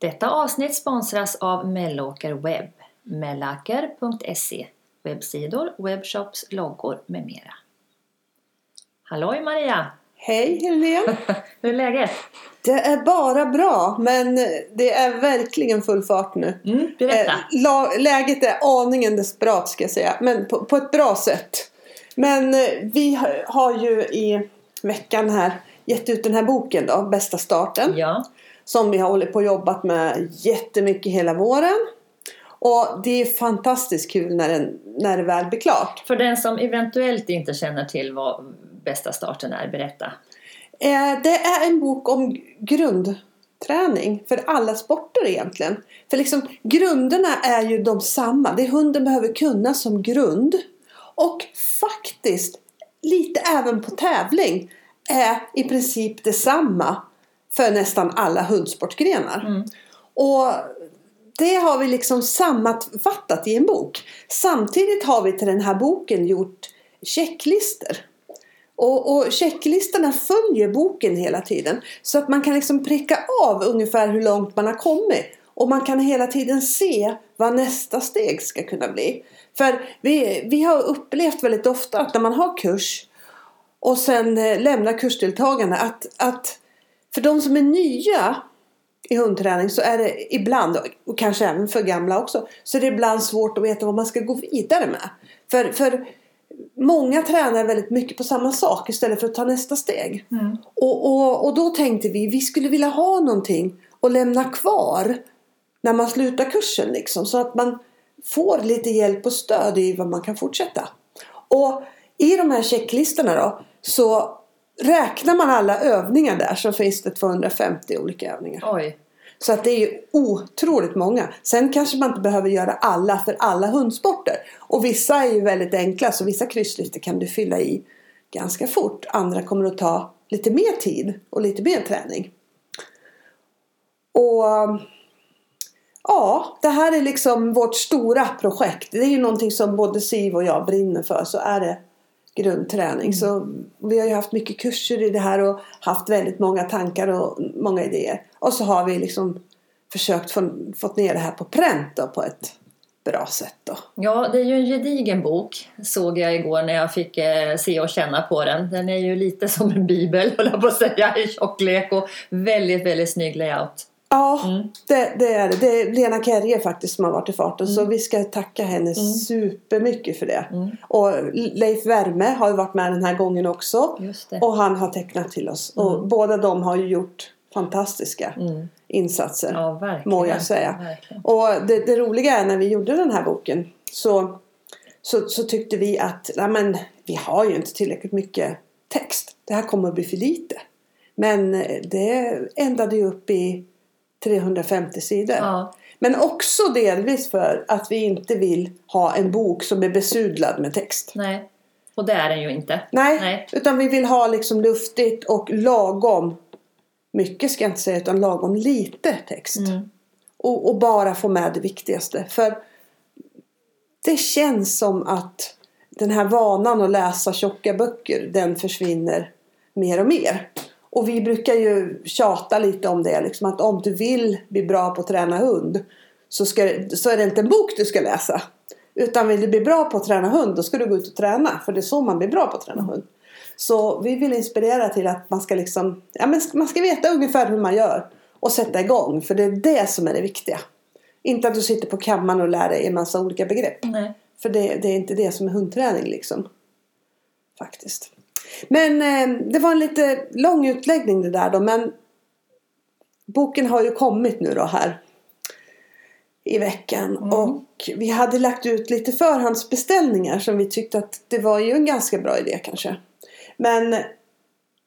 Detta avsnitt sponsras av Mellåker Webb, mellaker.se, webbsidor, webbshops, loggor med mera. Halloj Maria! Hej Helene! Hur är läget? Det är bara bra men det är verkligen full fart nu. Mm, berätta! Eh, läget är aningen desperat ska jag säga men på, på ett bra sätt. Men eh, vi har, har ju i veckan här gett ut den här boken då, Bästa starten. Ja, Som vi har hållit på och jobbat med jättemycket hela våren. Och det är fantastiskt kul när, den, när det väl blir klart. för den som eventuellt inte känner till vad bästa starten är, berätta. Eh, Det är en bok om grundträning för alla sporter egentligen. För liksom grunderna är ju de samma. Det hunden behöver kunna som grund. Och faktiskt lite även på tävling är i princip detsamma för nästan alla hundsportgrenar. Mm. Och det har vi liksom sammanfattat i en bok. Samtidigt har vi till den här boken gjort checklister. Och, och checklistorna följer boken hela tiden. Så att man kan liksom pricka av ungefär hur långt man har kommit. Och man kan hela tiden se vad nästa steg ska kunna bli. För vi, vi har upplevt väldigt ofta att när man har kurs och sen eh, lämnar kursdeltagarna att, att för de som är nya i hundträning så är det ibland, och kanske även för gamla också, så är det ibland svårt att veta vad man ska gå vidare med. För, för många tränar väldigt mycket på samma sak istället för att ta nästa steg. Mm. Och, och, och då tänkte vi, vi skulle vilja ha någonting att lämna kvar när man slutar kursen liksom. Så att man får lite hjälp och stöd i vad man kan fortsätta. Och i de här checklistorna då så räknar man alla övningar där så finns det 250 olika övningar. Oj, Så att det är ju otroligt många. Sen kanske man inte behöver göra alla för alla hundsporter. Och vissa är ju väldigt enkla så vissa krysslistor kan du fylla i ganska fort. Andra kommer att ta lite mer tid och lite mer träning. Och ja, det här är liksom vårt stora projekt. Det är ju någonting som både Siv och jag brinner för. Så är det grundträning. Så vi har ju haft mycket kurser i det här och haft väldigt många tankar och många idéer. Och så har vi liksom försökt få fått ner det här på pränt då, på ett bra sätt då. Ja, det är ju en gedigen bok såg jag igår när jag fick eh, se och känna på den. Den är ju lite som en bibel, höll jag på att säga, i tjocklek och väldigt, väldigt snygg layout. Ja, Mm. det, det är det. Det är Lena Kerje faktiskt som har varit i farten. Så vi ska tacka henne Mm. supermycket för det. Mm. Och Leif Värme har ju varit med den här gången också. Och han har tecknat till oss. Och båda de har ju gjort fantastiska Mm. insatser. Ja, verkligen. Må jag säga. Verkligen. Och det, det roliga är när vi gjorde den här boken så, så, så tyckte vi att nej men, vi har ju inte tillräckligt mycket text. Det här kommer att bli för lite. Men eh, det ändade ju upp i 350 sidor. Ja, Men också delvis för att vi inte vill ha en bok som är besudlad med text. nej. Och det är den ju inte. Nej, Nej. utan vi vill ha liksom luftigt och lagom mycket ska jag inte säga utan lagom lite text. Mm. Och, och bara få med det viktigaste. För det känns som att den här vanan att läsa tjocka böcker den försvinner mer och mer. Och vi brukar ju tjata lite om det. Liksom att om du vill bli bra på att träna hund så, ska, så är det inte en bok du ska läsa. Utan vill du bli bra på att träna hund då ska du gå ut och träna. För det är så man blir bra på att träna hund. Så vi vill inspirera till att man ska liksom, ja men man ska veta ungefär hur man gör. Och sätta igång. För det är det som är det viktiga. Inte att du sitter på kammaren och lär dig en massa olika begrepp. Nej. För det, det är inte det som är hundträning liksom. Faktiskt. Men eh, det var en lite lång utläggning det där då. Men boken har ju kommit nu då här. I veckan. Mm. Och vi hade lagt ut lite förhandsbeställningar. Som vi tyckte att det var ju en ganska bra idé kanske. Men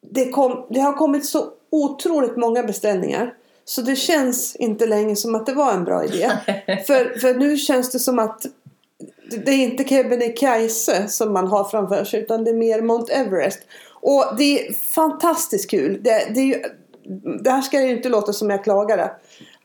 det, kom, det har kommit så otroligt många beställningar. Så det känns inte längre som att det var en bra idé. för, för nu känns det som att det är inte Kebnekaise som man har framför sig utan det är mer Mount Everest. Och det är fantastiskt kul. Det, det, ju, det här ska ju inte låta som jag klagade.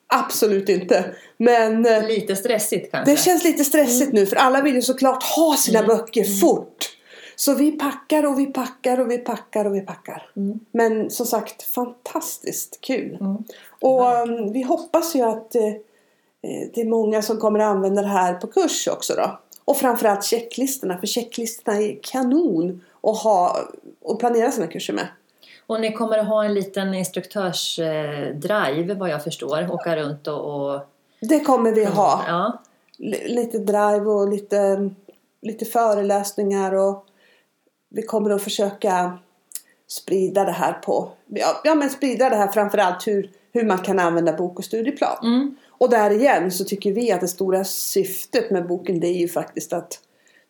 Absolut inte. Men eh, Lite stressigt kanske. det känns lite stressigt nu för alla vill ju såklart ha sina böcker fort. Så vi packar och vi packar och vi packar och vi packar. Mm. Men som sagt fantastiskt kul. Mm. Och um, vi hoppas ju att eh, eh, det är många som kommer att använda det här på kurs också då. Och framförallt checklistorna. För checklistorna är kanon att ha och planera sina kurser med. Och ni kommer att ha en liten instruktörsdrive vad jag förstår. Åka runt och... och Det kommer vi ha. Ja. Lite drive och lite, lite föreläsningar och vi kommer att försöka sprida det här på, ja, ja men sprida det här framförallt hur, hur man kan använda bok och studieplan. Mm. Och där igen så tycker vi att det stora syftet med boken det är ju faktiskt att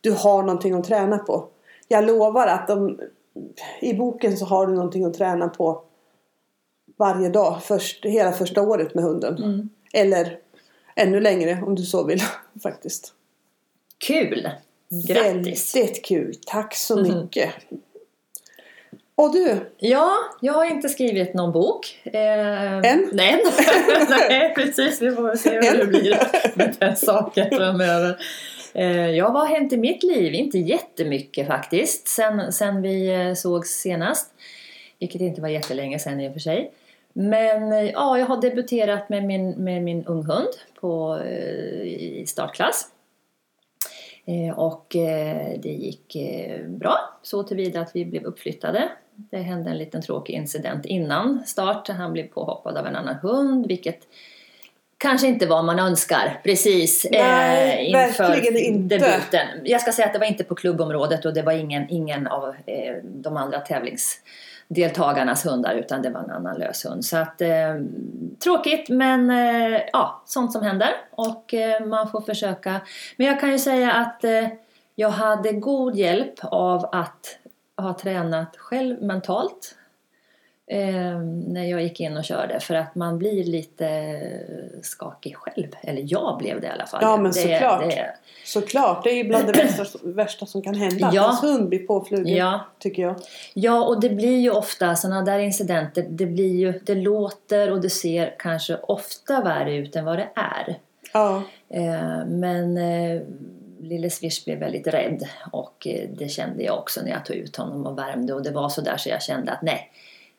du har någonting att träna på. Jag lovar att de, i boken så har du någonting att träna på varje dag, först, hela första året med hunden. Mm. Eller ännu längre om du så vill faktiskt. Kul! Grattis! Väldigt kul, tack så Mhm. mycket. Och du, Ja, jag har inte skrivit någon bok. Eh, Än? Nej, Nej, precis. Vi får se hur det blir med den saken framöver. Eh, ja, vad har hänt i mitt liv? Inte jättemycket faktiskt. Sen, sen vi eh, sågs senast. Vilket inte var jättelänge sen i och för sig. Men eh, ja, jag har debuterat med min, med min unghund på, eh, i startklass. Och det gick bra så tillvida att vi blev uppflyttade. Det hände en liten tråkig incident innan start. Han blev påhoppad av en annan hund vilket kanske inte vad man önskar precis Nej, inför verkligen inte. debuten. Jag ska säga att det var inte på klubbområdet och det var ingen, ingen av eh, de andra tävlingsdeltagarnas hundar utan det var en annan lös hund. Så att eh, tråkigt men eh, ja, sånt som händer och eh, man får försöka. Men jag kan ju säga att eh, jag hade god hjälp av att ha tränat själv mentalt eh, när jag gick in och körde för att man blir lite skakig själv. Eller jag blev det i alla fall. Ja, men det, såklart. Det, såklart, det är ju bland det värsta, värsta som kan hända. Att Ja. ens hund blir påflugen, ja, tycker jag. Ja, och det blir ju ofta sådana där incidenter. Det blir ju, det låter och det ser kanske ofta värre ut än vad det är. Ja, Eh, men eh, lille Swish blev väldigt rädd och eh, det kände jag också när jag tog ut honom och värmde och det var så där så jag kände att nej,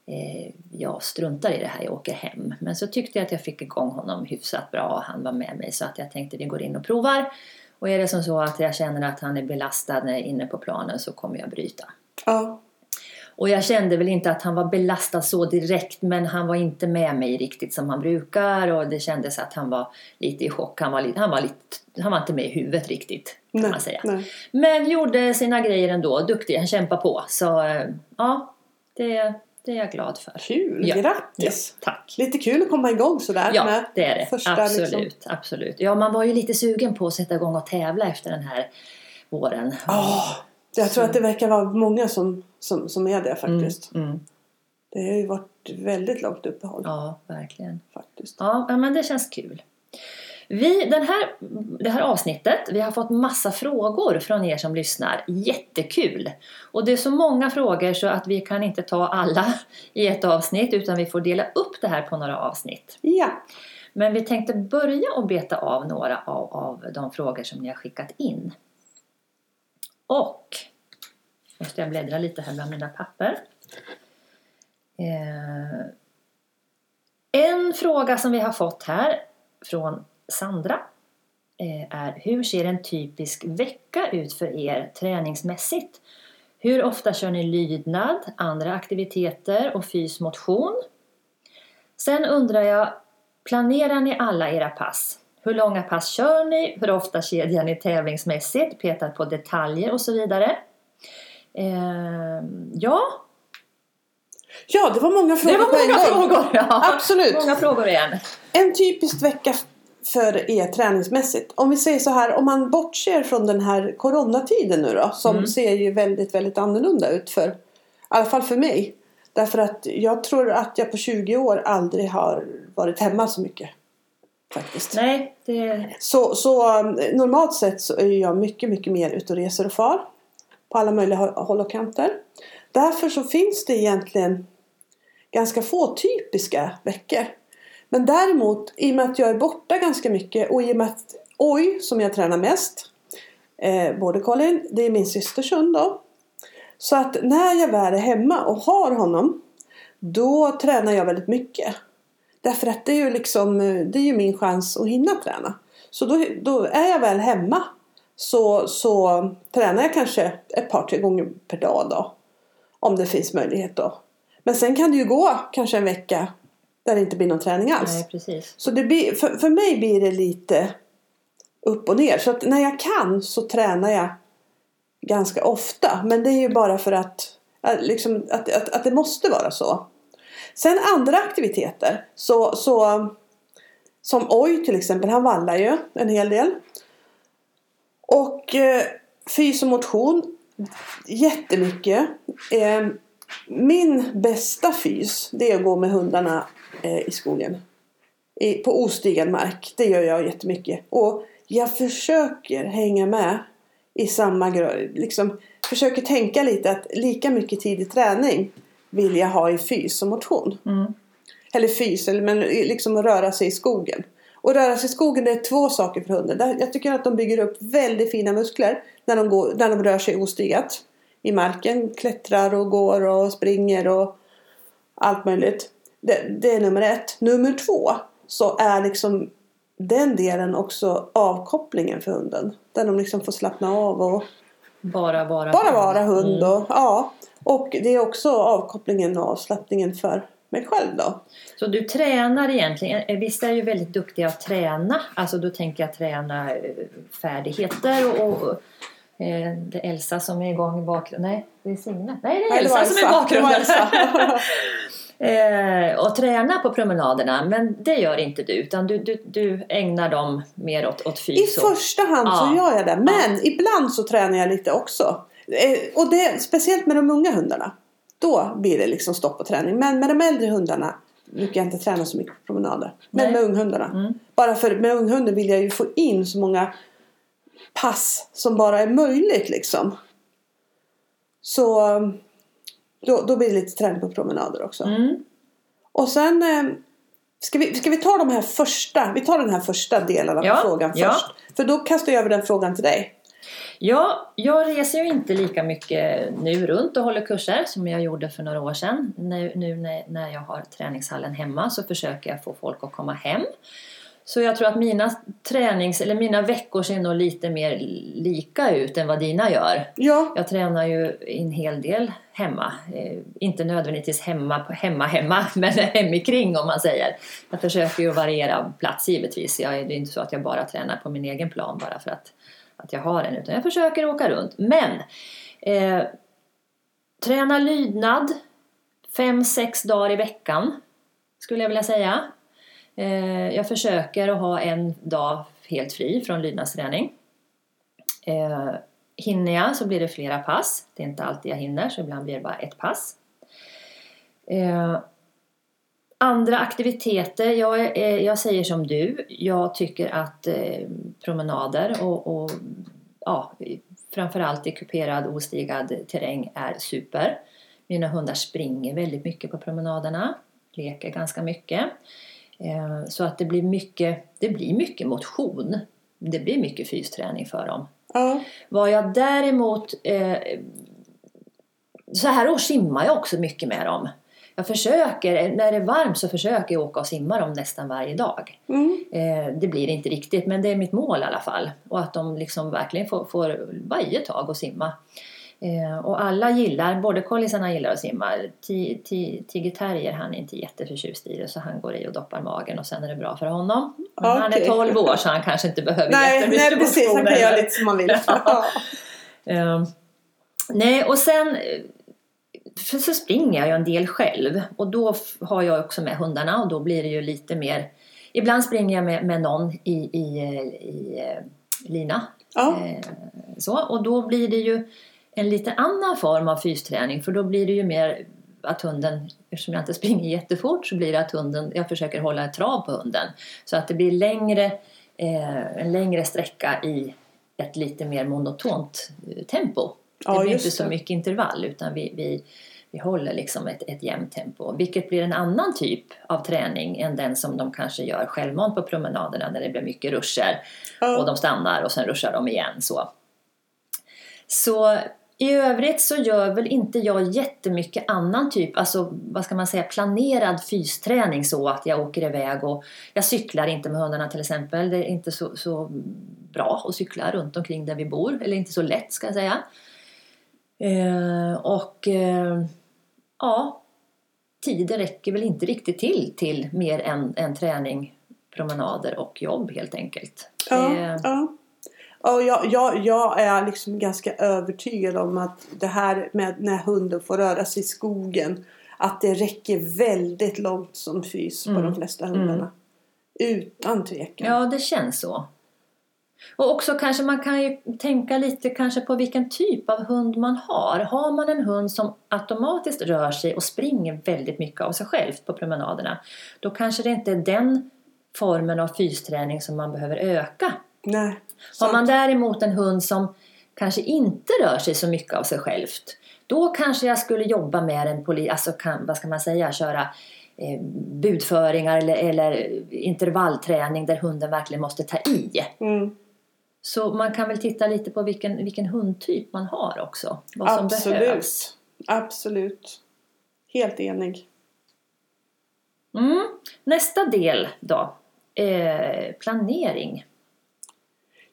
eh, jag struntar i det här, jag åker hem. Men så tyckte jag att jag fick igång honom hyfsat bra och han var med mig så att jag tänkte vi går in och provar. Och är det som så att jag känner att han är belastad när jag är inne på planen så kommer jag bryta. ja. Och jag kände väl inte att han var belastad så direkt men han var inte med mig riktigt som han brukar och det kändes att han var lite i chock. Han var, lite, han var, lite, han var inte med i huvudet riktigt kan Nej, man säga. nej. Men gjorde sina grejer ändå, duktig, han kämpade på. Så eh, ja, det, det är jag glad för. Kul, Ja. Ja, grattis! tack. Lite kul att komma igång sådär Ja, med det är det. första, absolut, liksom. absolut. Ja, man var ju lite sugen på att sätta igång och tävla efter den här våren. Åh, jag tror att det verkar vara många som, som, som är det Mm, faktiskt. mm. Det har ju varit väldigt långt uppehåll Ja, verkligen. faktiskt. Ja, ja, men det känns kul. Vi, den här, det här avsnittet, vi har fått massa frågor från er som lyssnar. Jättekul! Och det är så många frågor så att vi kan inte ta alla i ett avsnitt utan vi får dela upp det här på några avsnitt. Ja, Men vi tänkte börja och beta av några av, av de frågor som ni har skickat in. Och, måste jag bläddra lite här bland mina papper. Eh, en fråga som vi har fått här från Sandra eh, är hur ser en typisk vecka ut för er träningsmässigt? Hur ofta kör ni lydnad, andra aktiviteter och fysmotion? Sen undrar jag, planerar ni alla era pass? Hur långa pass kör ni? Hur ofta kedjar ni tävlingsmässigt? Petar på detaljer och så vidare. Eh, ja, ja det var många frågor det var många frågor! Ja. Absolut! Många frågor igen. En typisk vecka för er träningsmässigt. Om vi säger så här, om man bortser från den här coronatiden nu då. Som Mm. ser ju väldigt, väldigt annorlunda ut för, i alla fall för mig. Därför att jag tror att jag på 20 år aldrig har varit hemma så mycket. Faktiskt. Nej, det... Så, så normalt sett så är jag mycket, mycket mer ute och reser och far. På alla möjliga håll och kanter. Därför så finns det egentligen ganska få typiska veckor. Men däremot, i och med att jag är borta ganska mycket och i och med att Oj, som jag tränar mest, eh, både Colin, det är min systers hund då. Så att när jag väl är hemma och har honom då tränar jag väldigt mycket. Därför att det är ju liksom eh, det är ju min chans att hinna träna. Så då, då är jag väl hemma så, så tränar jag kanske ett par, tre gånger per dag då. Om det finns möjlighet då. Men sen kan det ju gå kanske en vecka där det inte blir någon träning alls. Nej, precis. Så det blir, för, för mig blir det lite upp och ner. Så att när jag kan så tränar jag ganska ofta. Men det är ju bara för att, liksom, att, att, att det måste vara så. Sen andra aktiviteter. Så, så, som Oj till exempel, han vallar ju en hel del. Och eh, fys och motion jättemycket. Eh, min bästa fys det är att gå med hundarna eh, i skogen. I, på ostigad mark. Det gör jag jättemycket. Och jag försöker hänga med i samma. Liksom, försöker tänka lite att lika mycket tid i träning vill jag ha i fys och motion. Mm. Eller fys, men liksom att röra sig i skogen. Och röra sig i skogen det är två saker för hunden. Jag tycker att de bygger upp väldigt fina muskler när de, går, när de rör sig ostigat i marken. Klättrar och går och springer och allt möjligt. Det, det är nummer ett. Nummer två så är liksom den delen också avkopplingen för hunden. Där de liksom får slappna av och Bara vara bara vara hund. Mm. Och, ja. och det är också avkopplingen och avslappningen för mig själv då. Så du tränar egentligen, eh, visst är ju väldigt duktiga att träna, alltså då tänker jag träna eh, färdigheter och, och eh, det är Elsa som är igång i bakgrunden, nej det är Signe, nej det är var Elsa som är i Elsa. Bakgrunden. Elsa. eh, och träna på promenaderna, men det gör inte du utan du, du, du ägnar dem mer åt, åt I fys. och- första hand så Ja. gör jag det. Men ibland så tränar jag lite också. Eh, och det, speciellt med de unga hundarna. Då blir det liksom stopp på träning. Men med de äldre hundarna brukar jag inte träna så mycket på promenader. Men Nej. med unghundarna. Mm. Bara för med unghunden vill jag ju få in så många pass som bara är möjligt liksom. Så då, då blir det lite träning på promenader också. Mm. Och sen eh, ska, vi, ska vi ta de här första, vi tar den här första delen av Ja, frågan ja. först. För då kastar jag över den frågan till dig. Ja, jag reser ju inte lika mycket nu runt och håller kurser som jag gjorde för några år sedan. Nu, nu när, jag har träningshallen hemma så försöker jag få folk att komma hem. Så jag tror att mina tränings eller mina veckor ser nog lite mer lika ut än vad dina gör. Ja, Jag tränar ju en hel del hemma. Eh, inte nödvändigtvis hemma, hemma, hemma, men hemikring om man säger. Jag försöker ju variera plats givetvis. Jag, det är inte så att jag bara tränar på min egen plan bara för att, att jag har en. Utan jag försöker åka runt. Men eh, träna lydnad fem, sex dagar i veckan skulle jag vilja säga. Eh, jag försöker att ha en dag helt fri från lydnadsträning. Eh, hinner jag så blir det flera pass. Det är inte alltid jag hinner så ibland blir det bara ett pass. Eh, andra aktiviteter, jag, eh, jag säger som du. Jag tycker att eh, promenader och, och ja, framförallt i kuperad ostigad terräng är super. Mina hundar springer väldigt mycket på promenaderna, leker ganska mycket. Eh, Så att det blir mycket, det blir mycket motion. Det blir mycket fysträning för dem. ja, Vad jag däremot... Så här års simmar jag också mycket med dem. Jag försöker, när det är varmt så försöker jag åka och simma dem nästan varje dag. mm, Eh, det blir inte riktigt, men det är mitt mål i alla fall. Och att de liksom verkligen får, får varje tag att simma. Eh, och alla gillar, både collisarna gillar att simma. Ti- ti- Tiger terrier han är inte jätteförtjust i det så han går i och doppar magen och sen är det bra för honom. Men han är Okej. 12 år så han kanske inte behöver nej, jättemycket nej precis. Han kan göra lite som man vill. Ja. Eh, nej, och sen för så springer jag ju en del själv och då har jag också med hundarna och då blir det ju lite mer Ibland springer jag med, med någon i, i, eh, i eh, lina. Ja. Eh, så, och då blir det ju en lite annan form av fysträning för då blir det ju mer att hunden, eftersom jag inte springer jättefort så blir det att hunden, jag försöker hålla ett trav på hunden. Så att det blir längre, en längre sträcka i ett lite mer monotont tempo. Det Ja, blir inte så det. mycket intervall utan vi, vi, vi håller liksom ett, ett jämnt tempo. Vilket blir en annan typ av träning än den som de kanske gör självmant på promenaderna där det blir mycket ruscher och Ja. de stannar och sen ruschar de igen. Så, så I övrigt så gör väl inte jag jättemycket annan typ, alltså vad ska man säga, planerad fysträning så att jag åker iväg och jag cyklar inte med hundarna till exempel. Det är inte så, så bra att cykla runt omkring där vi bor, eller inte så lätt ska jag säga. Eh, och eh, ja, tiden räcker väl inte riktigt till till mer än, än träning, promenader och jobb helt enkelt. Ja, Eh, ja. Och jag, jag, jag är liksom ganska övertygad om att det här med när hunden får röra sig i skogen att det räcker väldigt långt som fys på Mm. de flesta hundarna. Utan tvekan. Ja, det känns så. Och också kanske man kan ju tänka lite kanske på vilken typ av hund man har. Har man en hund som automatiskt rör sig och springer väldigt mycket av sig själv på promenaderna, då kanske det inte är den formen av fysträning som man behöver öka. Nej. Har man däremot en hund som kanske inte rör sig så mycket av sig självt, då kanske jag skulle jobba med en poli, alltså kan, vad ska man säga, köra eh, budföringar eller, eller intervallträning där hunden verkligen måste ta i. Mm. Så man kan väl titta lite på vilken, vilken hundtyp man har också. Vad som Absolut. behövs. Absolut. Helt enig. Mm. Nästa del då. Eh, planering.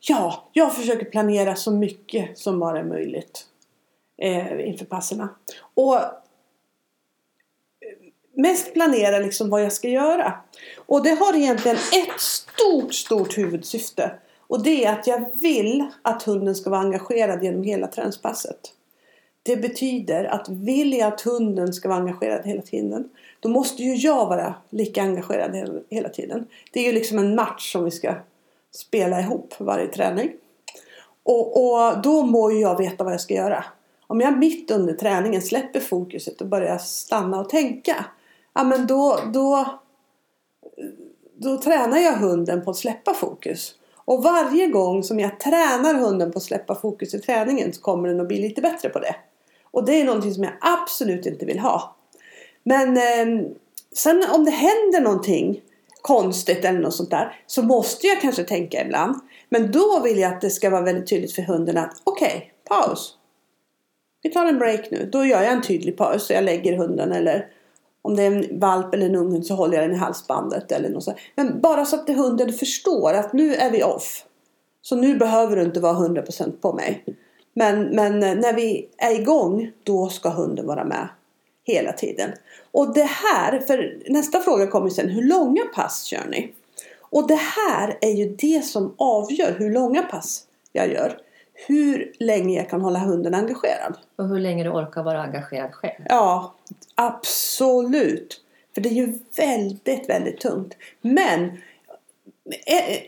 Ja, jag försöker planera så mycket som bara är möjligt eh, inför passerna. Och eh, mest planera liksom vad jag ska göra. Och det har egentligen ett stort, stort huvudsyfte. Och det är att jag vill att hunden ska vara engagerad genom hela träningspasset. Det betyder att vill jag att hunden ska vara engagerad hela tiden då måste ju jag vara lika engagerad hela- hela tiden. Det är ju liksom en match som vi ska spela ihop varje träning. Och, och då må ju jag veta vad jag ska göra. Om jag mitt under träningen släpper fokuset och börjar stanna och tänka. Ja men då, då, då tränar jag hunden på att släppa fokus. Och varje gång som jag tränar hunden på att släppa fokus i träningen så kommer den att bli lite bättre på det. Och det är någonting som jag absolut inte vill ha. Men eh, sen om det händer någonting konstigt eller något sånt där så måste jag kanske tänka ibland. Men då vill jag att det ska vara väldigt tydligt för hunden att okej, paus. Vi tar en break nu. Då gör jag en tydlig paus. och jag lägger hunden eller om det är en valp eller en unghund så håller jag den i halsbandet eller något sånt. Men bara så att hunden förstår att nu är vi off. Så nu behöver du inte vara 100% på mig. Men, men eh, när vi är igång då ska hunden vara med hela tiden. Och det här, för nästa fråga kommer sen, hur långa pass kör ni? Och det här är ju det som avgör hur långa pass jag gör. Hur länge jag kan hålla hunden engagerad. Och hur länge du orkar vara engagerad själv. Ja, absolut. För det är ju väldigt, väldigt tungt. Men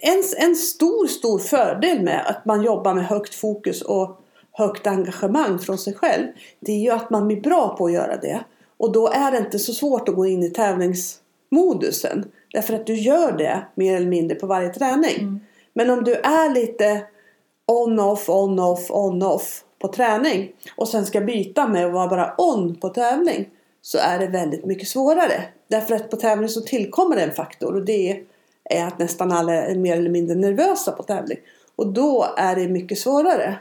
en, en stor, stor fördel med att man jobbar med högt fokus och högt engagemang från sig själv. Det är ju att man blir bra på att göra det. Och då är det inte så svårt att gå in i tävlingsmodusen. Därför att du gör det mer eller mindre på varje träning. Men om du är lite on-off, on-off, on-off på träning och sen ska byta med att vara bara on på tävling så är det väldigt mycket svårare. Därför att på tävling så tillkommer en faktor och det är att nästan alla är mer eller mindre nervösa på tävling. Och då är det mycket svårare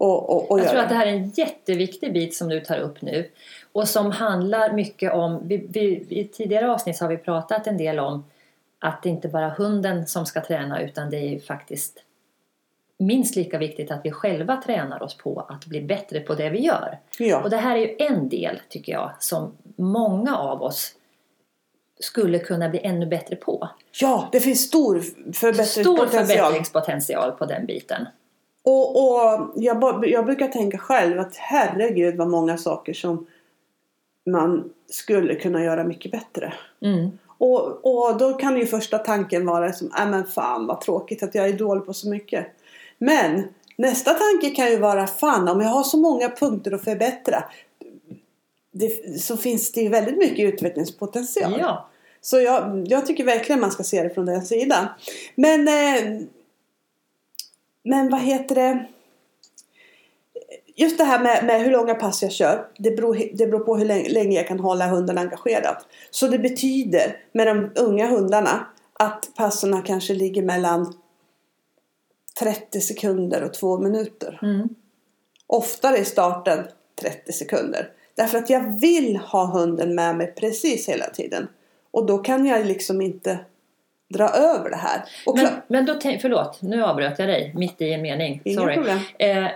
att, att, att Jag tror att det här är en jätteviktig bit som du tar upp nu. Och som handlar mycket om, vi, vi, i tidigare avsnitt har vi pratat en del om att det inte bara är hunden som ska träna utan det är ju faktiskt minst lika viktigt att vi själva tränar oss på att bli bättre på det vi gör. Ja. Och det här är ju en del, tycker jag, som många av oss skulle kunna bli ännu bättre på. ja, det finns stor Stor förbättringspotential. förbättringspotential på den biten. Och, och jag, jag brukar tänka själv att herregud vad många saker som man skulle kunna göra mycket bättre. Mm. Och, och då kan ju första tanken vara som, äh men fan vad tråkigt att jag är dålig på så mycket. Men nästa tanke kan ju vara, fan om jag har så många punkter att förbättra. Det, så finns det ju väldigt mycket utvecklingspotential. Ja. Så jag, jag tycker verkligen man ska se det från den sidan. Men, eh, men vad heter det? Just det här med, med hur långa pass jag kör. Det beror, det beror på hur länge, länge jag kan hålla hunden engagerad. Så det betyder med de unga hundarna att passerna kanske ligger mellan 30 sekunder och 2 minuter. Mm. Oftare i starten 30 sekunder. Därför att jag vill ha hunden med mig precis hela tiden. Och då kan jag liksom inte dra över det här. Och Men, men då förlåt, nu avbröt jag dig mitt i en mening. Inga Sorry. problem. Eh,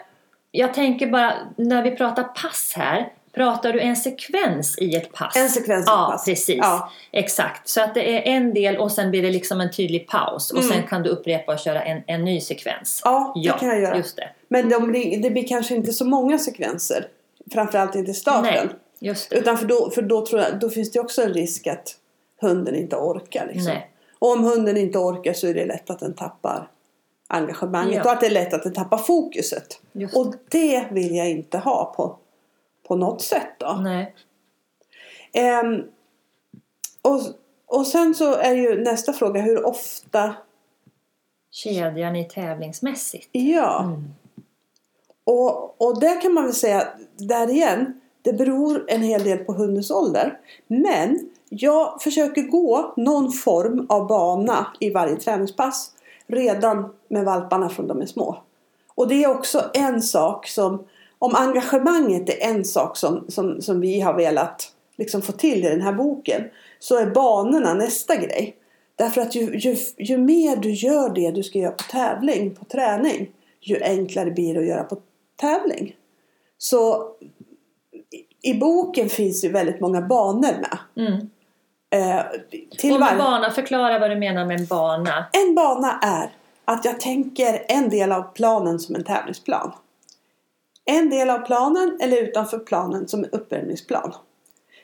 jag tänker bara, när vi pratar pass här, pratar du en sekvens i ett pass? En sekvens i ett Ja, pass. precis. Ja. Exakt. Så att det är en del och sen blir det liksom en tydlig paus. Och Mm. sen kan du upprepa och köra en, en ny sekvens. Ja, det kan jag göra. just det. Men de blir, det blir kanske inte så många sekvenser. Framförallt inte i starten. Nej, just det. Utan för då, för då, tror jag, då finns det också en risk att hunden inte orkar. Liksom. Nej. Och om hunden inte orkar så är det lätt att den tappar engagemanget. Ja. Och att det är lätt att den tappar fokuset. Just Och det vill jag inte ha på, på något sätt. Då. Nej. Ehm, och, och sen så är ju nästa fråga hur ofta Kedjan i tävlingsmässigt. Ja. Mm. Och, och där kan man väl säga, där igen, det beror en hel del på hundens ålder. Men jag försöker gå någon form av bana i varje träningspass redan med valparna från de är små. Och det är också en sak som, om engagemanget är en sak som, som, som vi har velat liksom få till i den här boken, så är banorna nästa grej. Därför att ju, ju, ju mer du gör det du ska göra på tävling, på träning, ju enklare blir det att göra på tävling. Så i, boken finns ju väldigt många banor med. Mm. Eh, till Och med bana, förklara vad du menar med en bana. en bana är att jag tänker en del av planen som en tävlingsplan. En del av planen eller utanför planen som uppvärmningsplan.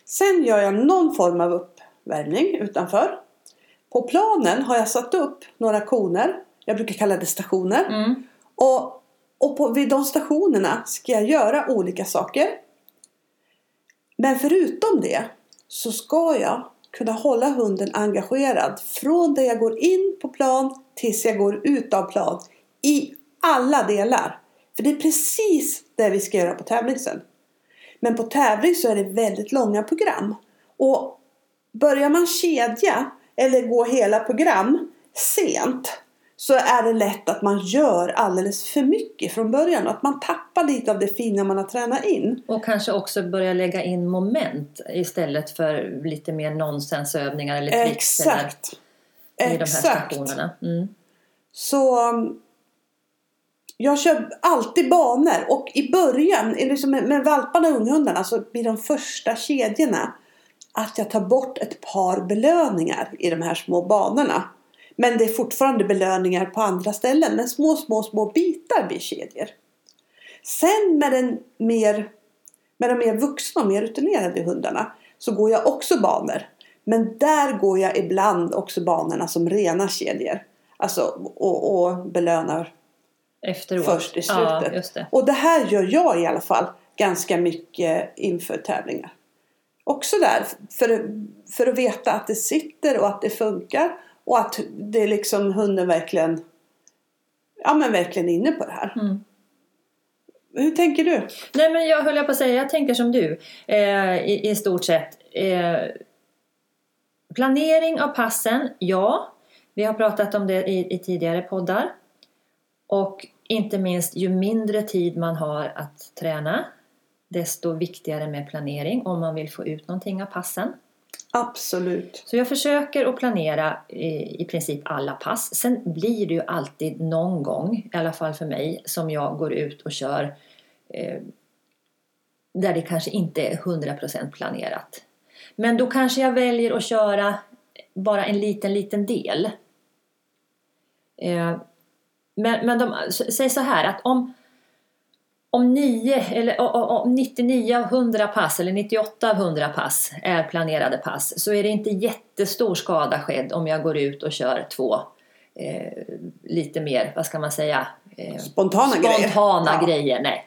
Sen gör jag någon form av uppvärmning utanför. På planen har jag satt upp några koner. Jag brukar kalla det stationer. Mm. Och, och på, vid de stationerna ska jag göra olika saker. Men förutom det så ska jag kunna hålla hunden engagerad från det jag går in på plan tills jag går ut av plan. I alla delar. För det är precis det vi ska göra på tävling sen. Men på tävling så är det väldigt långa program. Och börjar man kedja eller gå hela program sent så är det lätt att man gör alldeles för mycket från början. Att man tappar lite av det fina man har tränat in. Och kanske också börja lägga in moment istället för lite mer nonsensövningar eller tricks Exakt. eller, i de här Exakt. stationerna. Mm. Så jag kör alltid banor och i början, liksom med, med valparna och unghundarna, så blir de första kedjorna att jag tar bort ett par belöningar i de här små banorna. Men det är fortfarande belöningar på andra ställen. Men små, små, små bitar blir kedjor. Sen med, den mer, med de mer vuxna och mer rutinerade hundarna så går jag också banor. Men där går jag ibland också banorna som rena kedjor. Alltså och, och belönar Efteråt. först i slutet. Ja, det. Och det här gör jag i alla fall ganska mycket inför tävlingar. Också där för, för att veta att det sitter och att det funkar. Och att det är liksom hunden verkligen Ja men verkligen inne på det här. Mm. Hur tänker du? Nej men jag höll jag på att säga, jag tänker som du eh, i, i stort sett. Eh, planering av passen, ja. Vi har pratat om det i, i tidigare poddar. Och inte minst ju mindre tid man har att träna desto viktigare med planering om man vill få ut någonting av passen. Absolut. Så jag försöker att planera i, princip alla pass. Sen blir det ju alltid någon gång, i alla fall för mig, som jag går ut och kör eh, där det kanske inte är 100% planerat. Men då kanske jag väljer att köra bara en liten, liten del. Eh, men men de, säg så här att om om, 9, eller, om 99 av 100 pass eller 98 av 100 pass är planerade pass så är det inte jättestor skada skedd om jag går ut och kör två eh, lite mer, vad ska man säga, eh, Spontana, grejer. spontana Ja. grejer. Nej.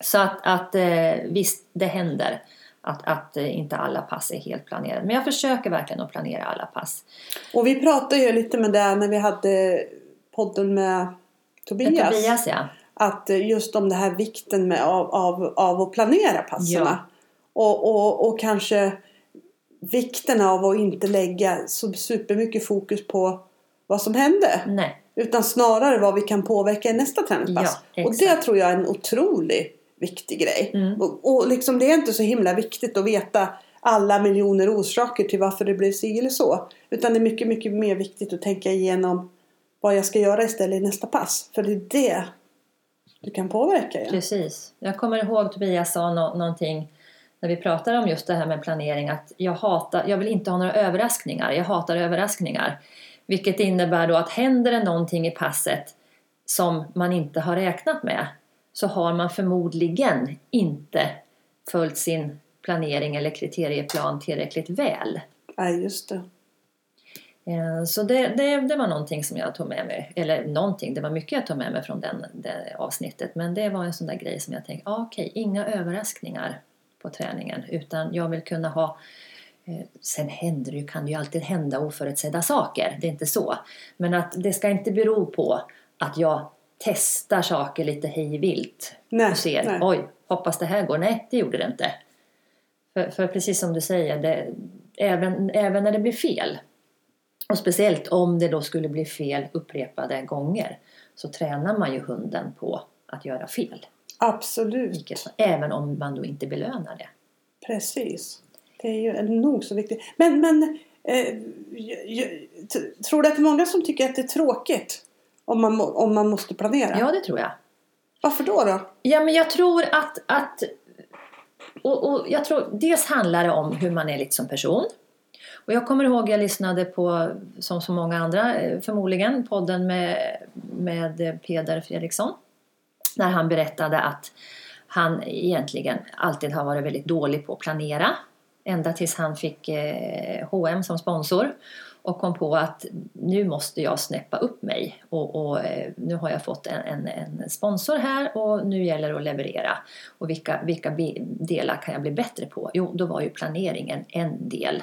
Så att, att eh, visst, det händer att, att eh, inte alla pass är helt planerade. Men jag försöker verkligen att planera alla pass. Och vi pratade ju lite med det när vi hade podden med Tobias. Tobias, ja. Att eh, just om det här vikten med, av, av, av att planera passerna. Och, och, och kanske vikten av att inte lägga så supermycket fokus på vad som hände. Nej. Utan snarare vad vi kan påverka i nästa träningspass. Ja, och det tror jag är en otroligt viktig grej. Mm. Och, och liksom det är inte så himla viktigt att veta alla miljoner orsaker till varför det blev si eller så. Utan det är mycket, mycket mer viktigt att tänka igenom vad jag ska göra istället i nästa pass. För det är det du kan påverka. Ja. Precis. Jag kommer ihåg Tobias sa nå- någonting när vi pratade om just det här med planering att jag hatar, jag vill inte ha några överraskningar. Jag hatar överraskningar. Vilket innebär då att händer det någonting i passet som man inte har räknat med så har man förmodligen inte följt sin planering eller kriterieplan tillräckligt väl. Nej, just det. Eh, Så det, det, det var någonting som jag tog med mig, eller någonting, det var mycket jag tog med mig från den, det avsnittet. Men det var en sån där grej som jag tänkte, ah, okej, inga överraskningar på träningen. Utan jag vill kunna ha, eh, sen händer det ju, kan det ju alltid hända oförutsedda saker, det är inte så. Men att det ska inte bero på att jag testar saker lite hej vilt Nej, och ser, nej. oj, hoppas det här går. Nej, det gjorde det inte. För, för precis som du säger, det, även, även när det blir fel och speciellt om det då skulle bli fel upprepade gånger så tränar man ju hunden på att göra fel. Absolut. Även om man då inte belönar det. Precis. Det är ju nog så viktigt. Men, men eh, tror du att det är många som tycker att det är tråkigt om man, om man måste planera? Ja, det tror jag. Varför då? då? Ja, men jag tror att... att och, och jag tror, dels handlar det om hur man är lite som person. Och jag kommer ihåg jag lyssnade på, som så många andra eh, förmodligen, podden med, med eh, Peder Fredriksson. När han berättade att han egentligen alltid har varit väldigt dålig på att planera. Ända tills han fick eh, H&M som sponsor. Och kom på att nu måste jag snäppa upp mig. Och, och eh, nu har jag fått en, en, en sponsor här och nu gäller det att leverera. Och vilka, vilka delar kan jag bli bättre på? Jo, då var ju planeringen en del.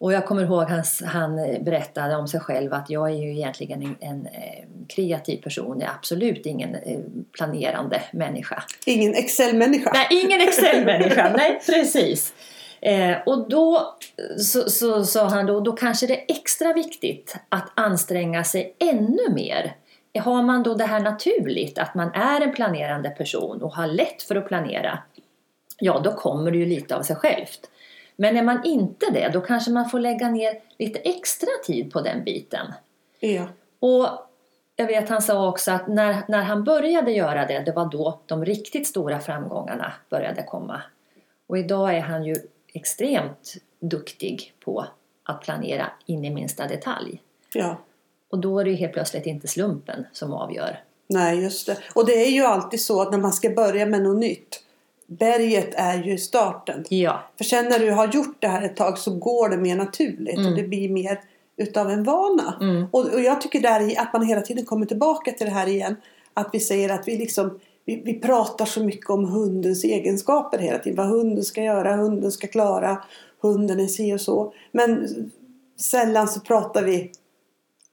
Och jag kommer ihåg hans, han berättade om sig själv att jag är ju egentligen en, en eh, kreativ person. Jag är absolut ingen eh, planerande människa. Ingen Excel-människa? Nej, ingen Excel-människa. Nej, precis. Eh, och då så, så sa han då, då kanske det är extra viktigt att anstränga sig ännu mer. Har man då det här naturligt, att man är en planerande person och har lätt för att planera, ja då kommer det ju lite av sig självt. Men är man inte det, då kanske man får lägga ner lite extra tid på den biten. Ja. Och jag vet han sa också att när, när han började göra det, det var då de riktigt stora framgångarna började komma. Och idag är han ju extremt duktig på att planera in i minsta detalj. ja. Och då är det ju helt plötsligt inte slumpen som avgör. Nej, just det. Och det är ju alltid så att när man ska börja med något nytt. Berget är ju starten. Ja, För sen när du har gjort det här ett tag så går det mer naturligt. Och det blir mer utav en vana. Mm. Och, och jag tycker där i att man hela tiden kommer tillbaka till det här igen. Att vi säger att vi liksom vi, vi pratar så mycket om hundens egenskaper hela tiden. Vad hunden ska göra, hunden ska klara, hunden är si och så. Men sällan så pratar vi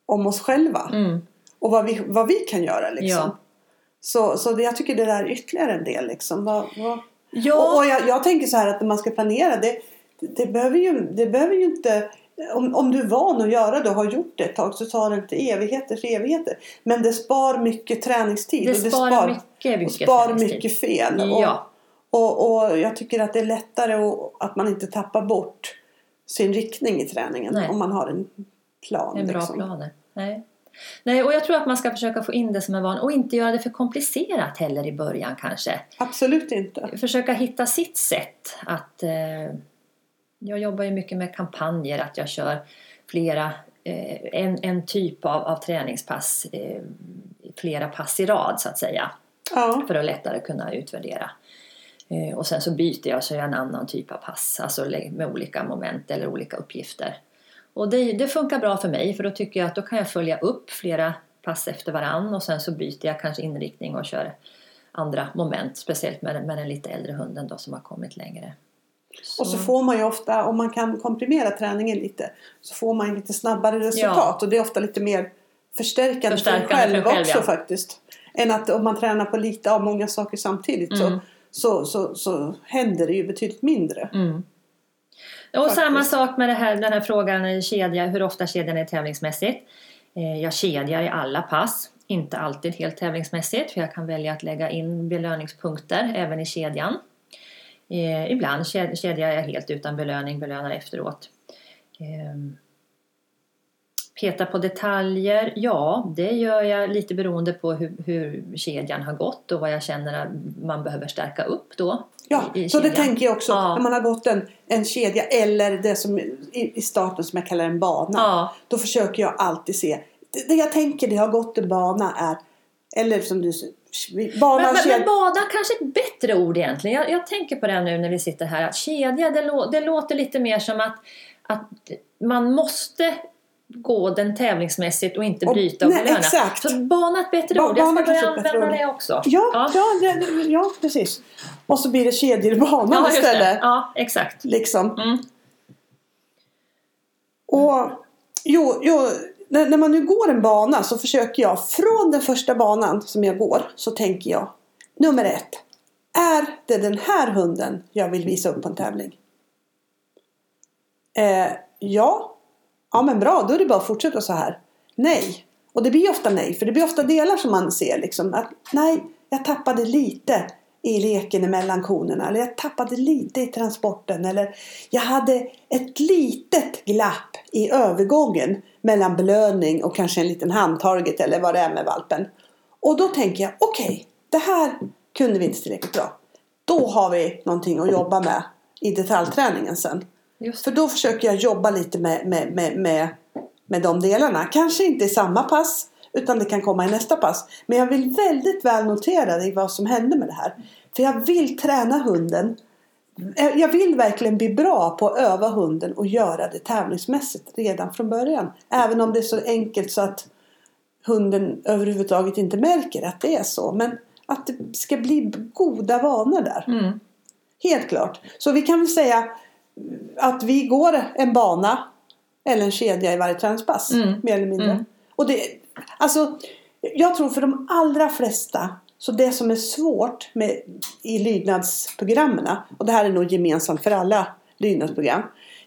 om oss själva. mm. Och vad vi, vad vi kan göra liksom. Ja. Så, så det, jag tycker det där är ytterligare en del liksom. Vad, vad... ja. Och, och jag, jag tänker så här att när man ska planera det, det, behöver, ju, det behöver ju inte om, om du är van att göra det och har gjort det ett tag så tar det inte evigheter för evigheter. Men det spar mycket träningstid. det och sparar mycket, och mycket spar träningstid. mycket fel. Ja. Och, och, och jag tycker att det är lättare och, att man inte tappar bort sin riktning i träningen Nej. om man har en plan. En bra liksom. planer. Nej. Nej, och jag tror att man ska försöka få in det som en van och inte göra det för komplicerat heller i början kanske. Absolut inte. Försöka hitta sitt sätt att... Eh, jag jobbar ju mycket med kampanjer, att jag kör flera, eh, en, en typ av, av träningspass, eh, flera pass i rad så att säga. Ja. För att lättare kunna utvärdera. Eh, och sen så byter jag så gör jag en annan typ av pass, alltså med olika moment eller olika uppgifter. Och det, det funkar bra för mig för då tycker jag att då kan jag följa upp flera pass efter varann och sen så byter jag kanske inriktning och kör andra moment, speciellt med, med den lite äldre hunden då som har kommit längre. Och så får man ju ofta, om man kan komprimera träningen lite, så får man lite snabbare resultat. Och det är ofta lite mer förstärkande, Förstärkande för en själv, själv, också ja. faktiskt. Än att om man tränar på lite av många saker samtidigt Mm. så, så, så, så händer det ju betydligt mindre. Mm. Och Faktiskt. samma sak med här, den här frågan, kedja, hur ofta kedjan är tävlingsmässigt. Eh, jag kedjar i alla pass. Inte alltid helt tävlingsmässigt för jag kan välja att lägga in belöningspunkter även i kedjan. Eh, ibland kedjar jag helt utan belöning, belönar efteråt. Peta på detaljer, ja det gör jag lite beroende på hur, hur kedjan har gått och vad jag känner att man behöver stärka upp då. Ja, i, i så det tänker jag också. Ja. När man har gått en, en kedja eller det som i, i starten som jag kallar en bana. Ja. Då försöker jag alltid se. Det, det jag tänker det har gått en bana är eller som du Bana, men, men, men bada kanske ett bättre ord egentligen. Jag, jag, tänker på det nu när vi sitter här. Att kedja, det, lå, det låter lite mer som att, att man måste gå den tävlingsmässigt och inte bryta och, och belöna. Exakt. Så bana ett bättre ba, ord. Jag ska börja använda det också. Ja, ja. Ja, ja, precis. Och så blir det kedjor i banan ja, istället. Ja, exakt. Liksom. Mm. Och jo, jo när, när man nu går en bana så försöker jag från den första banan som jag går så tänker jag nummer ett. Är det den här hunden jag vill visa upp på en tävling? Eh, ja. Ja men bra, då är det bara att fortsätta så här. Nej. Och det blir ofta nej, för det blir ofta delar som man ser liksom. Att, nej, jag tappade lite i leken mellan konerna. Eller jag tappade lite i transporten. Eller jag hade ett litet glapp i övergången mellan belöning och kanske en liten handtarget eller vad det är med valpen. Och då tänker jag, okej, okay, det här kunde vi inte tillräckligt bra. Då har vi någonting att jobba med i detaljträningen sen. För då försöker jag jobba lite med, med, med, med, med de delarna. Kanske inte i samma pass utan det kan komma i nästa pass. Men jag vill väldigt väl notera vad som hände med det här. För jag vill träna hunden. Jag vill verkligen bli bra på att öva hunden och göra det tävlingsmässigt redan från början. Även om det är så enkelt så att hunden överhuvudtaget inte märker att det är så. Men att det ska bli goda vanor där. Mm. Helt klart. Så vi kan väl säga att vi går en bana eller en kedja i varje träningspass. Mm. Mer eller mindre. Mm. Och det, Alltså, jag tror för de allra flesta så det som är svårt med, i lydnadsprogrammen och det här är nog gemensamt för alla lydnadsprogram.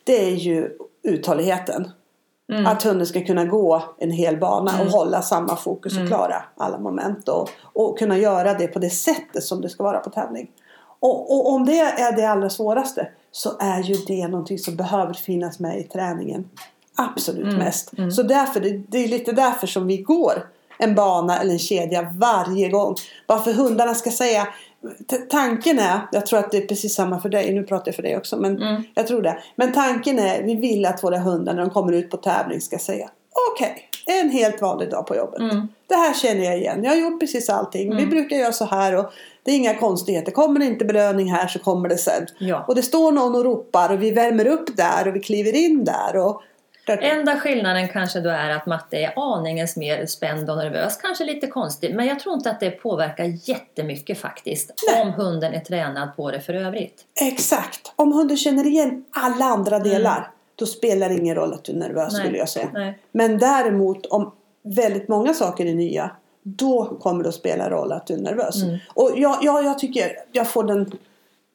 Det är ju uthålligheten. Mm. Att hunden ska kunna gå en hel bana mm. och hålla samma fokus och mm. klara alla moment. Och, och kunna göra det på det sättet som det ska vara på tävling. Och, och, om det är det allra svåraste så är ju det någonting som behöver finnas med i träningen absolut mm. mest. Mm. Så därför, det, det, är lite därför som vi går en bana eller en kedja varje gång. Bara för hundarna ska säga Tanken är, jag tror att det är precis samma för dig, nu pratar jag för dig också men mm. jag tror det. Men tanken är, vi vill att våra hundar när de kommer ut på tävling ska säga Okej, okay, en helt vanlig dag på jobbet. Mm. Det här känner jag igen, jag har gjort precis allting. Vi mm. brukar göra så här och det är inga konstigheter. Kommer det inte belöning här så kommer det sen. Ja. Och det står någon och ropar och vi värmer upp där och vi kliver in där. Och Enda skillnaden kanske då är att matte är aningens mer spänd och nervös. Kanske lite konstigt, men jag tror inte att det påverkar jättemycket faktiskt. Nej. Om hunden är tränad på det för övrigt. Exakt! Om hunden känner igen alla andra delar. Mm. Då spelar det ingen roll att du är nervös Nej. skulle jag säga. Nej. Men däremot om väldigt många saker är nya. Då kommer det att spela roll att du är nervös. Mm. Och jag, jag, jag tycker jag får den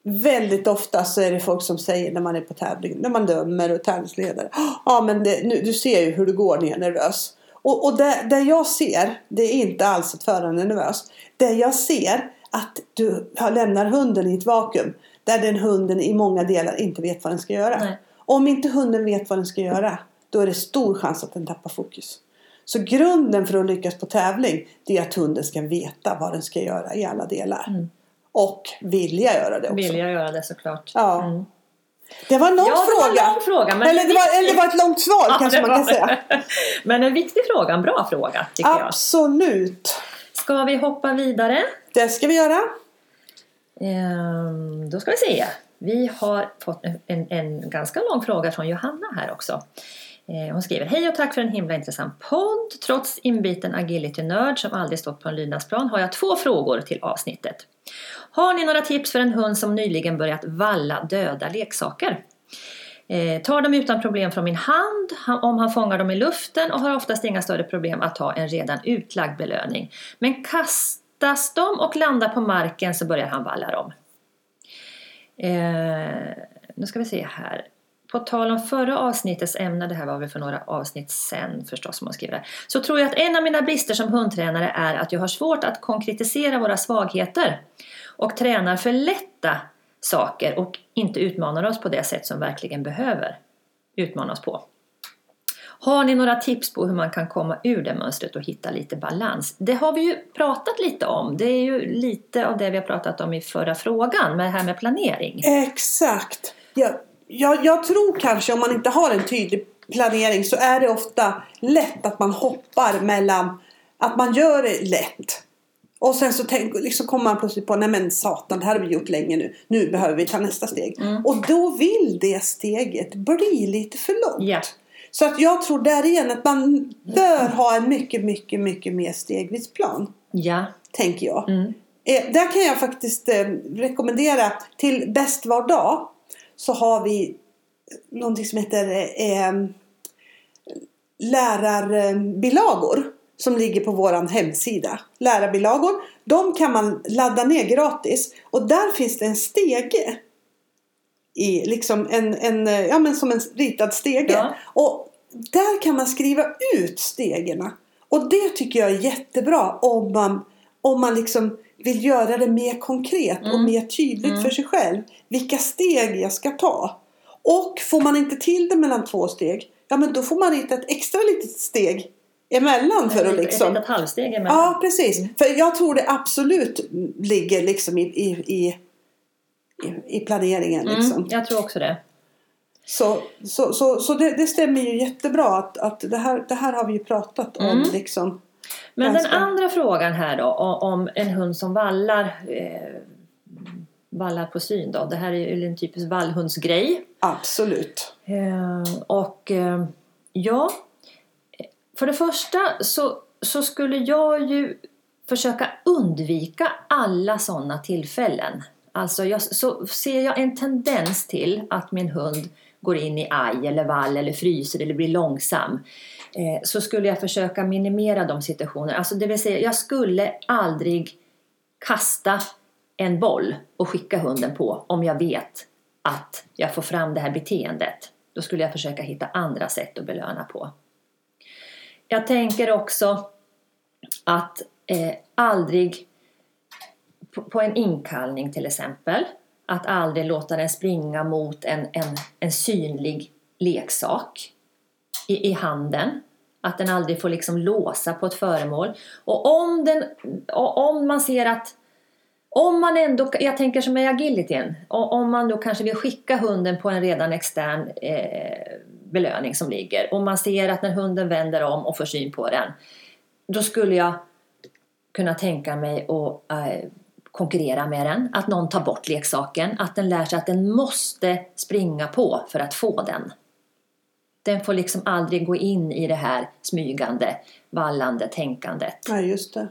Väldigt ofta så är det folk som säger när man är på tävling, när man dömer och tävlingsledare. Ja men det, nu, du ser ju hur det går när jag är nervös. Och, och det, det jag ser, det är inte alls att föraren är nervös. Det jag ser att du lämnar hunden i ett vakuum. Där den hunden i många delar inte vet vad den ska göra. Nej. Om inte hunden vet vad den ska göra. Då är det stor chans att den tappar fokus. Så grunden för att lyckas på tävling. Det är att hunden ska veta vad den ska göra i alla delar. Mm. Och vilja göra det också. Vilja göra det såklart. Ja. Mm. Det var en lång ja, fråga. Det var en fråga men eller, det var, eller det var ett långt svar ja, kanske man kan säga. men en viktig fråga, en bra fråga tycker Absolut. jag. Absolut. Ska vi hoppa vidare? Det ska vi göra. Ehm, då ska vi se. Vi har fått en, en, en ganska lång fråga från Johanna här också. Eh, hon skriver Hej och tack för en himla intressant podd. Trots inbiten agility-nörd som aldrig stått på en lydnadsplan har jag två frågor till avsnittet. Har ni några tips för en hund som nyligen börjat valla döda leksaker? Eh, tar dem utan problem från min hand om han fångar dem i luften och har oftast inga större problem att ta en redan utlagd belöning. Men kastas de och landar på marken så börjar han valla dem. Eh, nu ska vi se här på tal om förra avsnittets ämne, det här var väl för några avsnitt sen förstås som hon skriver så tror jag att en av mina brister som hundtränare är att jag har svårt att konkretisera våra svagheter och tränar för lätta saker och inte utmanar oss på det sätt som verkligen behöver utmanas på. Har ni några tips på hur man kan komma ur det mönstret och hitta lite balans? Det har vi ju pratat lite om. Det är ju lite av det vi har pratat om i förra frågan med det här med planering. Exakt. Jag, jag, jag tror kanske om man inte har en tydlig planering så är det ofta lätt att man hoppar mellan att man gör det lätt och sen så tänk, liksom kommer man plötsligt på, nej men satan, det här har vi gjort länge nu. Nu behöver vi ta nästa steg. Mm. Och då vill det steget bli lite för långt. Ja. Så att jag tror där igen att man bör ha en mycket, mycket, mycket mer stegvis plan. Ja. Tänker jag. Mm. Eh, där kan jag faktiskt eh, rekommendera till Bäst var dag. Så har vi någonting som heter eh, eh, lärarbilagor. Som ligger på våran hemsida. Lärarbilagor. De kan man ladda ner gratis. Och där finns det en stege. I liksom en, en, eh, ja, men som en ritad stege. Ja. Och där kan man skriva ut stegen. Och det tycker jag är jättebra om man, om man liksom vill göra det mer konkret och Mm. mer tydligt Mm. för sig själv. Vilka steg jag ska ta. Och får man inte till det mellan två steg, ja men då får man rita ett extra litet steg emellan för att liksom... Ett litet halvsteg emellan. Ja, precis. För jag tror det absolut ligger liksom i, i, i, i- planeringen. Liksom. Mm, jag tror också det. Så, så, så, så det, det stämmer ju jättebra att, att det, här, det här har vi ju pratat om. Mm. Liksom. Men den andra frågan här då om en hund som vallar eh, vallar på syn då. Det här är ju en typisk vallhundsgrej. Absolut. Eh, och eh, ja, för det första så, så skulle jag ju försöka undvika alla sådana tillfällen. Alltså jag, så ser jag en tendens till att min hund går in i aj eller vall eller fryser eller blir långsam eh, så skulle jag försöka minimera de situationerna. Alltså det vill säga, jag skulle aldrig kasta en boll och skicka hunden på om jag vet att jag får fram det här beteendet. Då skulle jag försöka hitta andra sätt att belöna på. Jag tänker också att eh, aldrig på, på en inkallning till exempel att aldrig låta den springa mot en, en, en synlig leksak i, i handen. Att den aldrig får liksom låsa på ett föremål. Och om, den, och om man ser att om man ändå, jag tänker som med agilityn, och om man då kanske vill skicka hunden på en redan extern eh, belöning som ligger och man ser att när hunden vänder om och får syn på den då skulle jag kunna tänka mig att eh, konkurrera med den, att någon tar bort leksaken, att den lär sig att den måste springa på för att få den. Den får liksom aldrig gå in i det här smygande, vallande tänkandet. Ja, just det.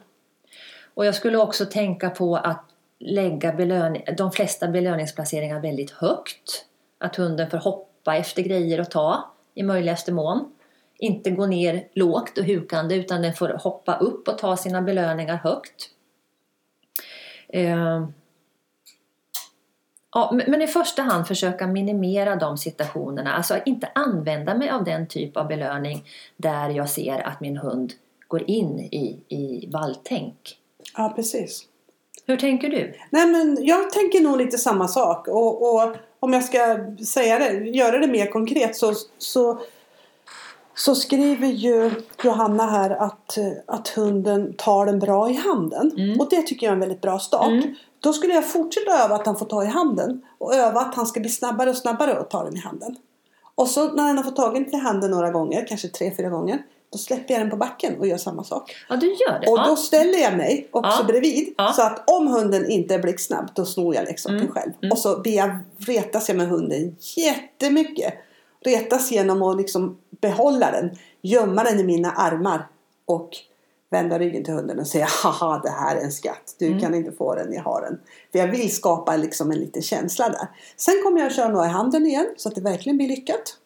Och jag skulle också tänka på att lägga de flesta belöningsplaceringar väldigt högt. Att hunden får hoppa efter grejer och ta i möjligaste mån. Inte gå ner lågt och hukande utan den får hoppa upp och ta sina belöningar högt. Eh, Ja, men- i första hand försöka minimera de situationerna. Alltså inte använda mig av den typ av belöning där jag ser att min hund går in i, i valltänk. Ja, precis. Hur tänker du? Nej, men jag tänker nog lite samma sak. Och, och om jag ska säga det, göra det mer konkret så, så, så skriver ju Johanna här att, att hunden tar den bra i handen. Mm. Och det tycker jag är en väldigt bra start. Mm. Då skulle jag fortsätta öva att han får ta i handen. Och öva att han ska bli snabbare och snabbare att ta den i handen. Och så när han har fått tagen till handen några gånger, kanske tre, fyra gånger. Då släpper jag den på backen och gör samma sak. Ja, du gör det. Och ja. då ställer jag mig också Ja. bredvid. Ja. Så att om hunden inte är blixtsnabb då snor jag leksaken Mm. själv. Mm. Och så blir jag, retas jag med hunden jättemycket. Retas genom att liksom behålla den. Gömma den i mina armar. Och vända ryggen till hunden och säga haha det här är en skatt. Du Mm. kan inte få den, jag har den. För jag vill skapa liksom en liten känsla där. Sen kommer jag att köra några i handen igen så att det verkligen blir lyckat.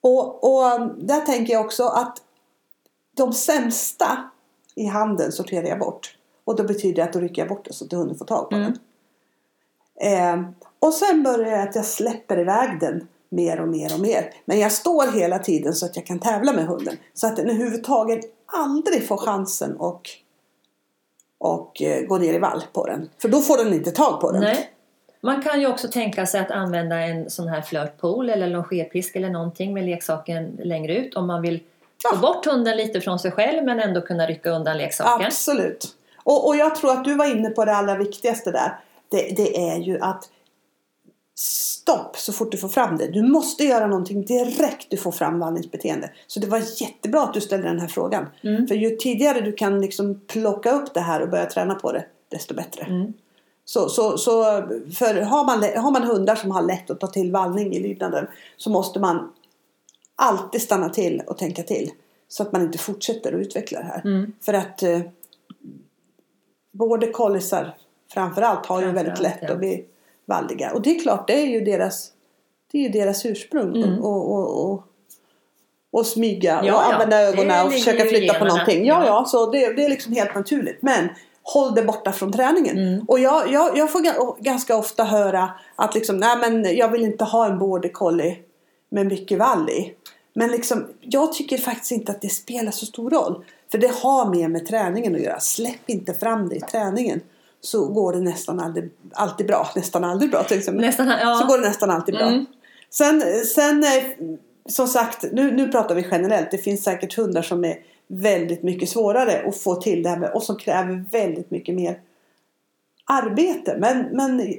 Och, och där tänker jag också att de sämsta i handen sorterar jag bort. Och då betyder det att då rycker jag bort det så att hunden får tag på Mm. den. Eh, och sen börjar jag att jag släpper iväg den mer och mer och mer. Men jag står hela tiden så att jag kan tävla med hunden. Så att den överhuvudtaget aldrig får chansen och, och eh, gå ner i vall på den. För då får den inte tag på den. Nej. Man kan ju också tänka sig att använda en sån här flörtpol eller longerpisk eller någonting med leksaken längre ut om man vill få bort hunden lite från sig själv men ändå kunna rycka undan leksaken. Absolut. Och, och jag tror att du var inne på det allra viktigaste där. Det, det är ju att stopp så fort du får fram det. Du måste göra någonting direkt du får fram vandringsbeteende. Så det var jättebra att du ställde den här frågan. Mm. För ju tidigare du kan liksom plocka upp det här och börja träna på det, desto bättre. Mm. Så, så, så för har man, har man hundar som har lätt att ta till vallning i lydnaden så måste man alltid stanna till och tänka till. Så att man inte fortsätter att utveckla det här. Mm. För att eh, både kollisar framförallt har ju väldigt lätt ja. att bli valliga. Och det är klart, det är ju deras, det är ju deras ursprung. Mm. Och, och, och, och smyga Ja, och ja. använda ögonen och försöka flytta på någonting. Ja, Ja. så det, det är liksom helt naturligt. Men håll det borta från träningen. Mm. Och jag, jag, jag får ga- ganska ofta höra att liksom, nej men jag vill inte ha en border collie med mycket vall i. Men liksom, jag tycker faktiskt inte att det spelar så stor roll. För det har mer med träningen att göra. Släpp inte fram det i träningen. Så går det nästan aldrig, alltid bra. Nästan aldrig bra till exempel. Nästan, ja. Så går det nästan alltid bra. Mm. Sen, sen eh, som sagt, nu, nu pratar vi generellt. Det finns säkert hundar som är väldigt mycket svårare att få till det här med och som kräver väldigt mycket mer arbete. Men, men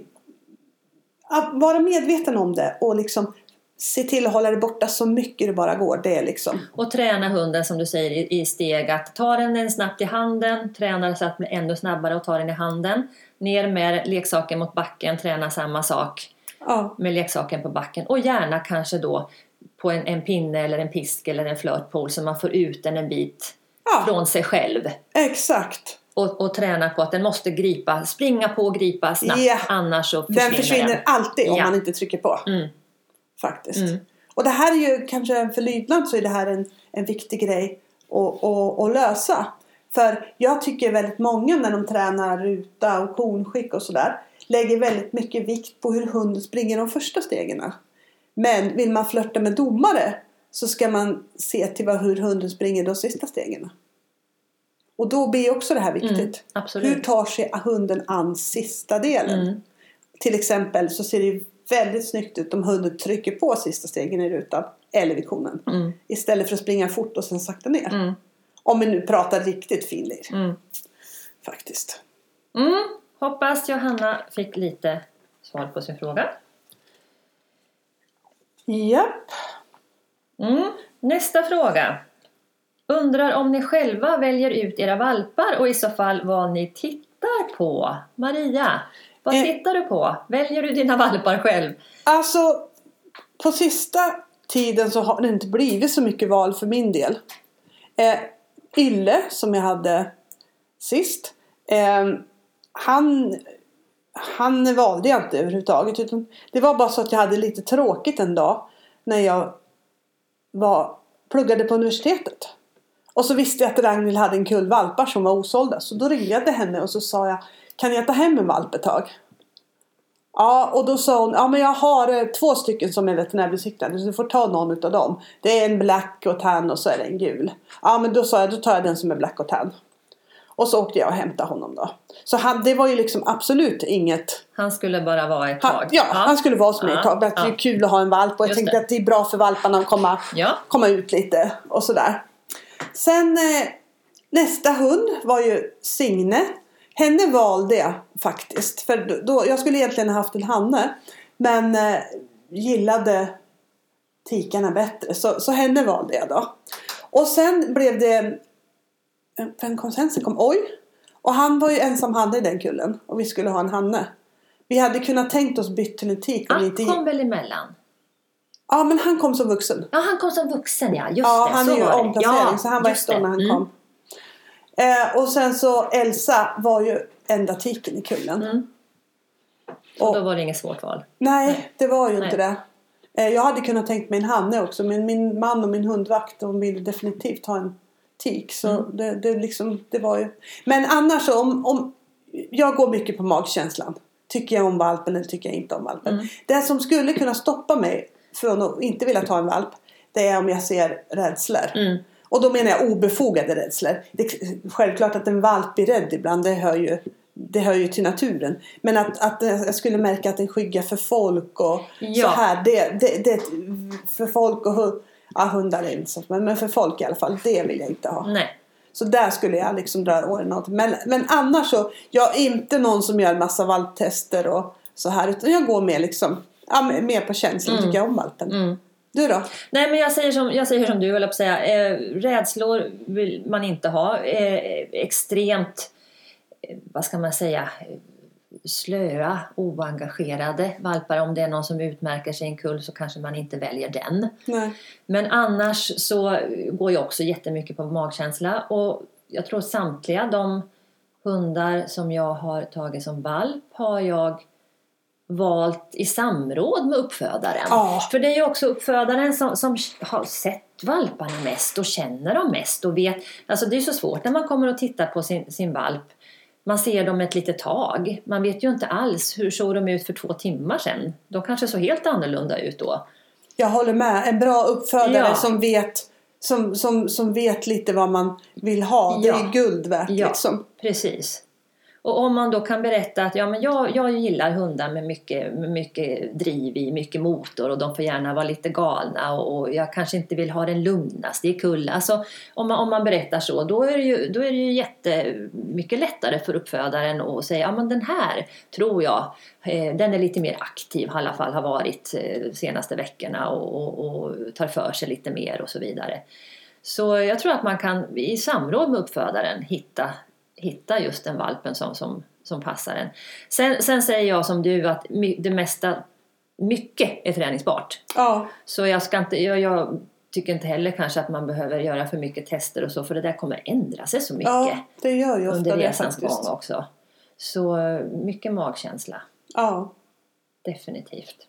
att vara medveten om det och liksom se till att hålla det borta så mycket det bara går. Det är liksom. Och träna hunden som du säger i, steg att ta den en snabbt i handen, träna så att den ännu snabbare och ta den i handen. Ner med leksaken mot backen, träna samma sak Ja, med leksaken på backen och gärna kanske då på en, en pinne eller en pisk eller en flörtpol så man får ut den en bit ja från sig själv. exakt. Och, och träna på att den måste gripa, springa på och gripa snabbt Ja. annars så försvinner Den försvinner alltid om Ja. man inte trycker på. Mm. Faktiskt. Mm. Och det här är ju kanske för lydnad så är det här en, en viktig grej att, att, att lösa. För jag tycker väldigt många när de tränar ruta och konskick och sådär lägger väldigt mycket vikt på hur hunden springer de första stegen. Men vill man flörta med domare så ska man se till vad, hur hunden springer de sista stegen. Och då blir också det här viktigt. Mm. Hur tar sig hunden an sista delen? Mm. Till exempel så ser det väldigt snyggt ut om hunden trycker på sista stegen i rutan eller vid konen. Mm. Istället för att springa fort och sen sakta ner. Mm. Om vi nu pratar riktigt finlir. Mm. Faktiskt. Mm. Hoppas Johanna fick lite svar på sin fråga. Japp. Mm. Nästa fråga. Undrar om ni själva väljer ut era valpar och i så fall vad ni tittar på? Maria, vad Eh. tittar du på? Väljer du dina valpar själv? Alltså på sista tiden så har det inte blivit så mycket val för min del. Eh, Ylle som jag hade sist. Eh, han, han valde jag inte överhuvudtaget. Utan det var bara så att jag hade lite tråkigt en dag. När jag var, pluggade på universitetet. Och så visste jag att Ragnhild hade en kull valpar som var osålda. Så då ringde jag till henne och så sa jag Kan jag ta hem en valp ett tag? Ja, och då sa hon, ja men jag har eh, två stycken som är veterinärbesiktade så du får ta någon utav dem. Det är en black och tan och så är det en gul. Ja men då sa jag, då tar jag den som är black och tan. Och så åkte jag och hämtade honom då. Så han, det var ju liksom absolut inget Han skulle bara vara ett han, tag. ja, han skulle vara hos mig Ja, ett tag. Det är ja. kul att ha en valp och jag Just tänkte det. att det är bra för valparna att komma, Ja. komma ut lite och sådär. Sen eh, nästa hund var ju Signe. Henne valde jag faktiskt. För då- jag skulle egentligen ha haft en hanne. Men eh, gillade tikarna bättre. Så, så henne valde jag då. Och sen blev det... Vem kom sen? Sen kom Oj. Och han var ju ensam hanne i den kullen. Och vi skulle ha en hanne. Vi hade kunnat tänkt oss bytt till en tik. Han inte... kom väl emellan? Ja men han kom som vuxen. Ja, han kom som vuxen ja. Just Ja, det, han så är ju omplacering Ja, så han var ett år när han Mm. kom. Eh, och sen så Elsa var ju enda tiken i kullen. Mm. Och, Då var det inget svårt val. nej, Nej. det var ju Nej. inte det. Eh, jag hade kunnat tänkt mig en hanne också men min man och min hundvakt de ville definitivt ha en tik. Så Mm. det, det, liksom, det var ju... Men annars om, om... Jag går mycket på magkänslan. Tycker jag om valpen eller tycker jag inte om valpen. Mm. Det som skulle kunna stoppa mig från att inte vilja ta en valp. Det är om jag ser rädslor. Mm. Och då menar jag obefogade rädslor. Det är självklart att en valp blir rädd ibland. Det hör ju, det hör ju till naturen. Men att, att jag skulle märka att den skyggar för folk och Ja. så här. Det, det, det, för folk och ja, hundar är inte så. Men, men för folk i alla fall. Det vill jag inte ha. Nej. Så där skulle jag liksom dra åren åt. Men, men annars så. Jag är inte någon som gör massa valptester och så här. Utan jag går med liksom. Ja, mer på känslan tycker jag om valpen. Mm. Du då? Nej men jag säger som, jag säger som du höll på att säga. Eh, rädslor vill man inte ha. Eh, extremt, eh, vad ska man säga, slöa, oengagerade valpar. Om det är någon som utmärker sig i en kull så kanske man inte väljer den. Nej. Men annars så går jag också jättemycket på magkänsla. Och jag tror samtliga de hundar som jag har tagit som valp har jag valt i samråd med uppfödaren. Ja. För det är ju också uppfödaren som, som har sett valparna mest och känner dem mest och vet. Alltså det är så svårt när man kommer och tittar på sin, sin valp. Man ser dem ett litet tag. Man vet ju inte alls hur såg de ut för två timmar sedan. De kanske såg helt annorlunda ut då. Jag håller med. En bra uppfödare Ja. som vet som, som, som vet lite vad man vill ha. Det Ja. är guld värt Ja. liksom. Precis. Och om man då kan berätta att ja, men jag, jag gillar hundar med mycket, med mycket driv i, mycket motor och de får gärna vara lite galna och, och jag kanske inte vill ha den lugnaste i kull. Alltså, om, man, om man berättar så, då är det ju, då är det ju jättemycket lättare för uppfödaren att säga ja men den här tror jag, eh, den är lite mer aktiv, i alla fall har varit eh, de senaste veckorna och, och, och tar för sig lite mer och så vidare. Så jag tror att man kan i samråd med uppfödaren hitta, hitta just den valpen som, som, som passar en. Sen, sen säger jag som du att det mesta, mycket är träningsbart. Ja. Så jag, ska inte, jag, jag tycker inte heller kanske att man behöver göra för mycket tester och så för det där kommer ändra sig så mycket ja, det gör ju ofta under resans gång också. Så mycket magkänsla, Ja. definitivt.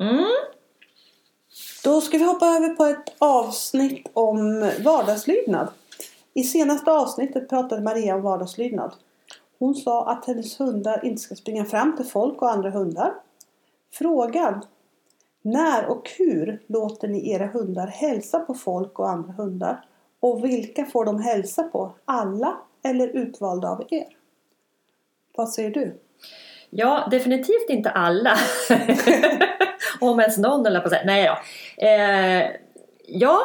Mm. Då ska vi hoppa över på ett avsnitt om vardagslydnad. I senaste avsnittet pratade Maria om vardagslydnad. Hon sa att hennes hundar inte ska springa fram till folk och andra hundar. Frågan När och hur låter ni era hundar hälsa på folk och andra hundar? Och vilka får de hälsa på? Alla eller utvalda av er? Vad säger du? Ja, definitivt inte alla. Om ens någon eller på att säga. Nej då. Eh, ja,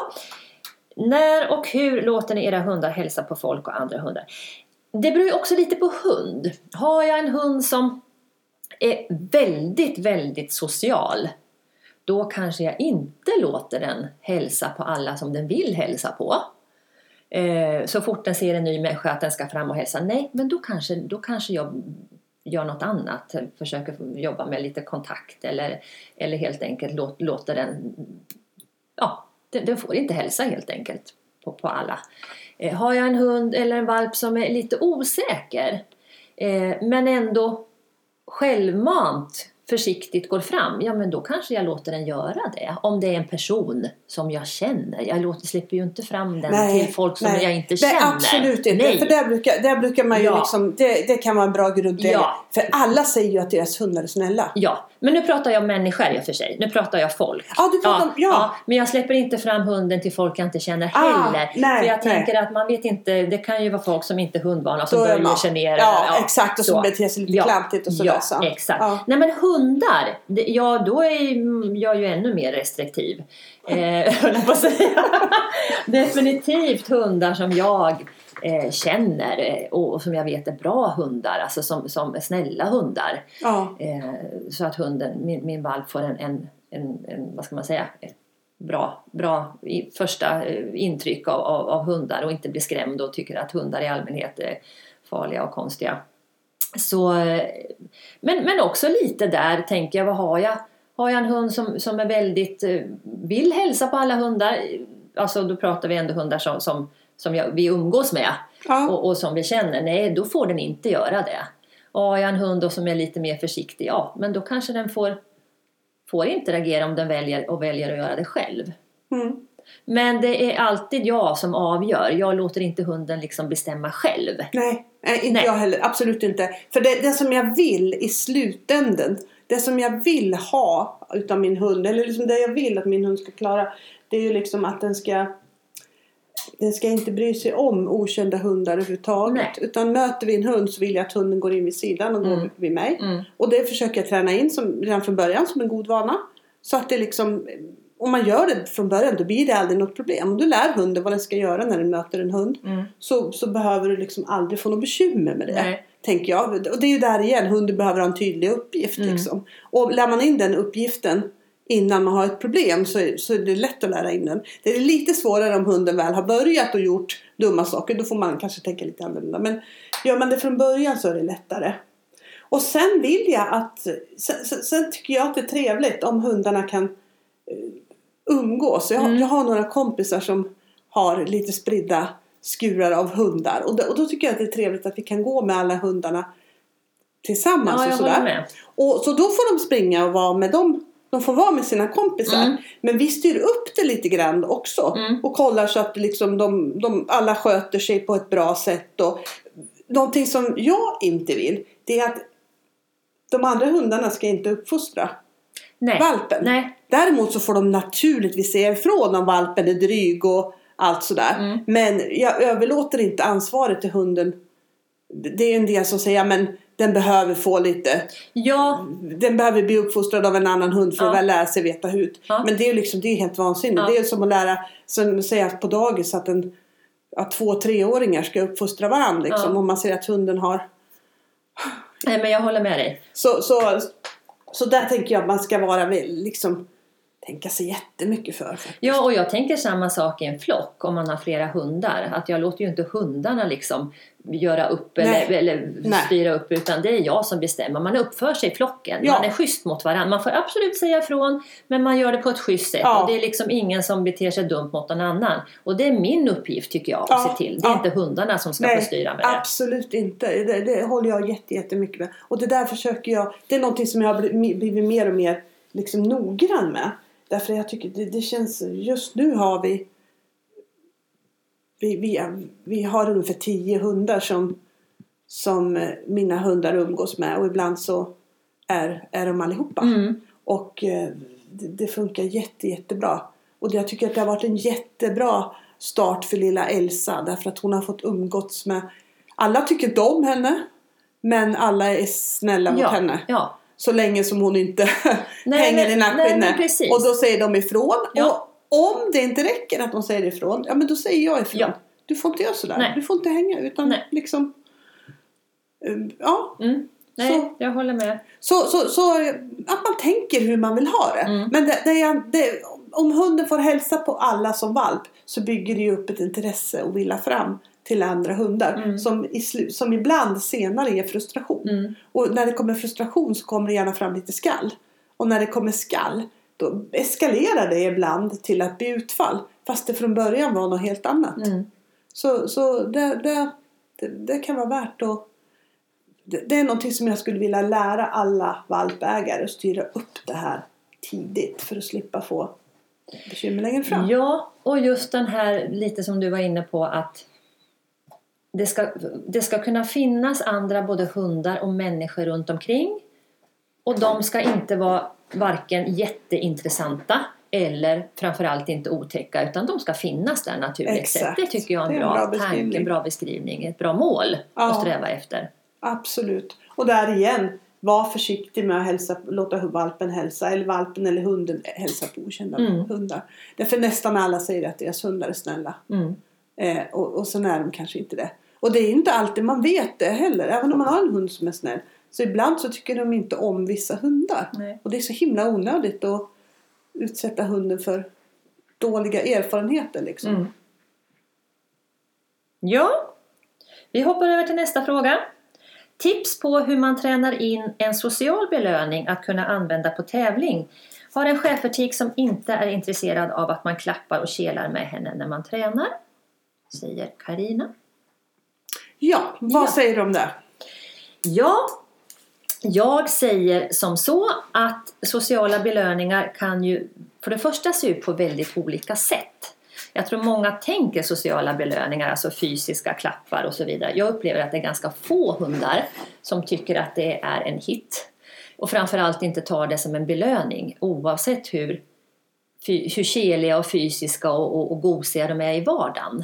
när och hur låter ni era hundar hälsa på folk och andra hundar? Det beror ju också lite på hund. Har jag en hund som är väldigt, väldigt social då kanske jag inte låter den hälsa på alla som den vill hälsa på. Eh, så fort den ser en ny människa att den ska fram och hälsa, nej, men då kanske, då kanske jag gör något annat, försöker jobba med lite kontakt eller, eller helt enkelt låt, låter den, ja, den, den får inte hälsa helt enkelt på, på alla. Eh, har jag en hund eller en valp som är lite osäker eh, men ändå självmant försiktigt går fram, ja men då kanske jag låter den göra det. Om det är en person som jag känner. Jag låter, släpper ju inte fram den till folk som nej. jag inte känner. är absolut inte. Nej. För där brukar, där brukar man ju Ja. liksom, det, det kan vara en bra grundregel. Ja. För alla säger ju att deras hundar är snälla. Ja, men nu pratar jag människor i och för sig. Nu pratar jag folk. Ja, du pratar om- ja. men jag släpper inte fram hunden till folk jag inte känner Ah, heller. nej, för jag nej. tänker att man vet inte, det kan ju vara folk som inte är hundvana som man- sig ner. Ja, exakt. Och som beter sig lite klantigt och sådär, Ja, exakt. Ja. Nej men hundar, ja då är jag ju ännu mer restriktiv. Eh, på att säga. Definitivt hundar som jag eh, känner eh, och som jag vet är bra hundar, alltså som, som är snälla hundar. Ja. Eh, så att hunden, min, min valp får en, en, en, en, vad ska man säga, ett bra, bra första eh, intryck av, av, av hundar och inte blir skrämd och tycker att hundar i allmänhet är farliga och konstiga. Så, eh, men, men också lite där tänker jag, vad har jag? Har jag en hund som, som är väldigt, eh, vill hälsa på alla hundar, alltså då pratar vi ändå hundar som, som, som jag, vi umgås med Ja. och, och som vi känner, nej då får den inte göra det. Och har jag en hund då som är lite mer försiktig, ja men då kanske den får, får inte reagera om den väljer och väljer att göra det själv. Mm. Men det är alltid jag som avgör, jag låter inte hunden liksom bestämma själv. Nej, nej, inte Nej. jag heller. Absolut inte. För det, det som jag vill i slutänden, det som jag vill ha utav min hund, eller liksom det jag vill att min hund ska klara, det är ju liksom att den ska den ska inte bry sig om okända hundar överhuvudtaget. Nej. Utan möter vi en hund så vill jag att hunden går in vid sidan och går Mm. vid mig. Mm. Och det försöker jag träna in som, redan från början som en god vana. Så att det liksom, om man gör det från början då blir det aldrig något problem. Om du lär hunden vad den ska göra när den möter en hund Mm. så, så behöver du liksom aldrig få något bekymmer med det. Nej. Tänker jag. Och det är ju där igen, hunden behöver ha en tydlig uppgift. Mm. Liksom. Och lär man in den uppgiften innan man har ett problem så, är- så är det lätt att lära in den. Det är lite svårare om hunden väl har börjat och gjort dumma saker. Då får man kanske tänka lite annorlunda. Men gör man det från början så är det lättare. Och sen vill jag att, sen, sen, sen tycker jag att det är trevligt om hundarna kan eh, umgås. Jag, Mm. jag har några kompisar som har lite spridda skurar av hundar. Och då, och då tycker jag att det är trevligt att vi kan gå med alla hundarna tillsammans. Ja, och sådär. Och, så då får de springa och vara med dem. De får vara med sina kompisar. Mm. Men vi styr upp det lite grann också. Mm. Och kollar så att liksom de, de alla sköter sig på ett bra sätt. Och någonting som jag inte vill. Det är att de andra hundarna ska inte uppfostra Nej. valpen. Nej. Däremot så får de naturligtvis säga ifrån om valpen är dryg och allt sådär. Mm. Men jag överlåter inte ansvaret till hunden. Det är en del som säger men den behöver få lite Ja, den behöver bli uppfostrad av en annan hund för Ja. att väl lära sig veta hut. Ja. Men det är ju liksom, det är helt vansinnigt. Ja. Det är som att lära, som säga på dagis att en, att två treåringar ska uppfostra varandra. Liksom, Ja. Om man ser att hunden har. nej, men jag håller med dig. Så, så, så där tänker jag att man ska vara liksom, tänka sig jättemycket för. faktiskt. Ja, och jag tänker samma sak i en flock om man har flera hundar. Att jag låter ju inte hundarna liksom göra upp eller, Nej. eller Nej. styra upp utan det är jag som bestämmer. Man uppför sig i flocken. Ja. Man är schysst mot varandra. Man får absolut säga ifrån men man gör det på ett schysst sätt. Ja. Och det är liksom ingen som beter sig dumt mot någon annan. Och det är min uppgift tycker jag att Ja. se till. Det är inte hundarna som ska få styra med det. absolut inte. Det, det håller jag jätte, jättemycket med. Och det där försöker jag. Det är någonting som jag har bli- blivit mer och mer liksom noggrann med. Därför jag tycker det, det känns. Just nu har vi. Vi, vi, vi har ungefär tio hundar som. Som mina hundar umgås med. Och ibland så är, är de allihopa. Mm. Och eh, det, det funkar jätte, jättebra. Och jag tycker att det har varit en jättebra start för lilla Elsa. Därför att hon har fått umgåtts med... Alla tycker inte om henne. Men alla är snälla mot Ja, henne. ja. Så länge som hon inte Nej, hänger i nackskinnet. Och då säger de ifrån. Ja. Och om det inte räcker att de säger ifrån. Ja men då säger jag ifrån. Ja. Du får inte göra sådär. Nej. Du får inte hänga. Utan Nej. liksom... eh, Ja, Mm. Nej, Så- jag håller med. så, så, så att man tänker hur man vill ha det. Mm. Men det, det, är- det, om hunden får hälsa på alla som valp så bygger det ju upp ett intresse och vilja fram till andra hundar. Mm. Som, i som ibland senare ger frustration. Mm. Och när det kommer frustration så kommer det gärna fram lite skall. Och när det kommer skall då eskalerar det ibland till att bli utfall. Fast det från början var något helt annat. Mm. Så, så det, det, det, det kan vara värt att... Det, det är någonting som jag skulle vilja lära alla valpägare att styra upp det här tidigt för att slippa få bekymmer längre fram. Ja, och just den här lite som du var inne på att det ska, det ska kunna finnas andra både hundar och människor runt omkring. Och de ska inte vara varken jätteintressanta eller framförallt inte otäcka utan de ska finnas där naturligt Exakt. sett. Det tycker jag är en, är en bra, bra tanke, en bra beskrivning, ett bra mål Ja. att sträva efter. Absolut. Och där igen, var försiktig med att hälsa, låta valpen hälsa eller valpen eller hunden hälsa på okända Mm. hundar. Därför nästan alla säger att deras hundar är snälla. Mm. Eh, och, och sen är de kanske inte det. Och det är inte alltid man vet det heller. Även om man har en hund som är snäll. Så ibland så tycker de inte om vissa hundar. Nej. Och det är så himla onödigt att utsätta hunden för dåliga erfarenheter liksom. Mm. Ja, vi hoppar över till nästa fråga. Tips på hur man tränar in en social belöning att kunna använda på tävling. Har en schäfertik som inte är intresserad av att man klappar och kelar med henne när man tränar. Säger Karina. Ja, vad Ja. säger du om det? Ja, jag säger som så att sociala belöningar kan ju för det första se ut på väldigt olika sätt. Jag tror många tänker sociala belöningar, alltså fysiska klappar och så vidare. Jag upplever att det är ganska få hundar som tycker att det är en hit. Och framförallt inte tar det som en belöning oavsett hur, hur keliga och fysiska och, och, och gosiga de är i vardagen.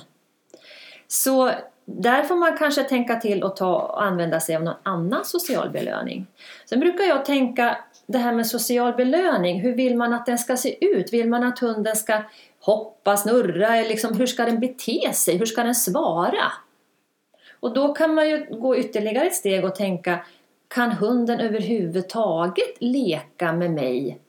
Så där får man kanske tänka till och ta, använda sig av någon annan social belöning. Sen brukar jag tänka det här med social belöning, hur vill man att den ska se ut? Vill man att hunden ska hoppa, snurra, liksom, hur ska den bete sig? Hur ska den svara? Och då kan man ju gå ytterligare ett steg och tänka, kan hunden överhuvudtaget leka med mig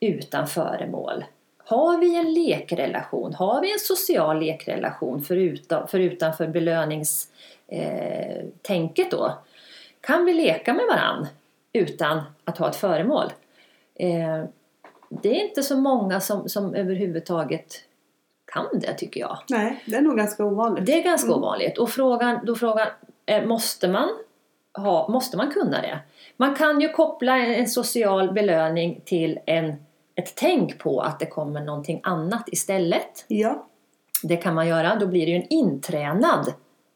utan föremål? Har vi en lekrelation? Har vi en social lekrelation förutom, förutom för belönningstänket eh, då? Kan vi leka med varann utan att ha ett föremål? Eh, det är inte så många som, som överhuvudtaget kan det tycker jag. Nej, det är nog ganska ovanligt. Det är ganska mm. ovanligt. Och frågan, då frågan är, måste man, ha, måste man kunna det? Man kan ju koppla en social belöning till en ett tänk på att det kommer någonting annat istället. Ja. Det kan man göra. Då blir det ju en intränad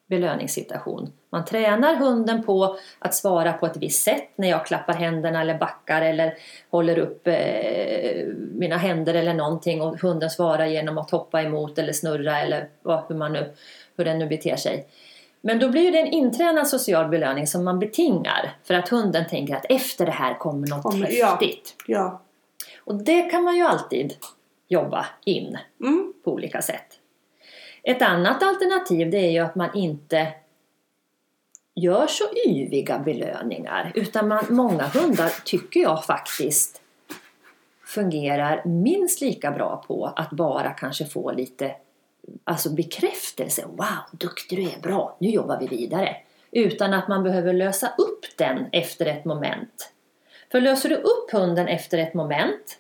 belöningssituation. Man tränar hunden på att svara på ett visst sätt när jag klappar händerna eller backar eller håller upp eh, mina händer eller någonting och hunden svarar genom att hoppa emot eller snurra eller vad, hur, man nu, hur den nu beter sig. Men då blir det en intränad social belöning som man betingar för att hunden tänker att efter det här kommer något kommer, häftigt. Ja, ja. Och det kan man ju alltid jobba in mm. på olika sätt. Ett annat alternativ det är ju att man inte gör så yviga belöningar utan man, många hundar tycker jag faktiskt fungerar minst lika bra på att bara kanske få lite alltså bekräftelse. Wow, duktig du är, bra, nu jobbar vi vidare. Utan att man behöver lösa upp den efter ett moment. För löser du upp hunden efter ett moment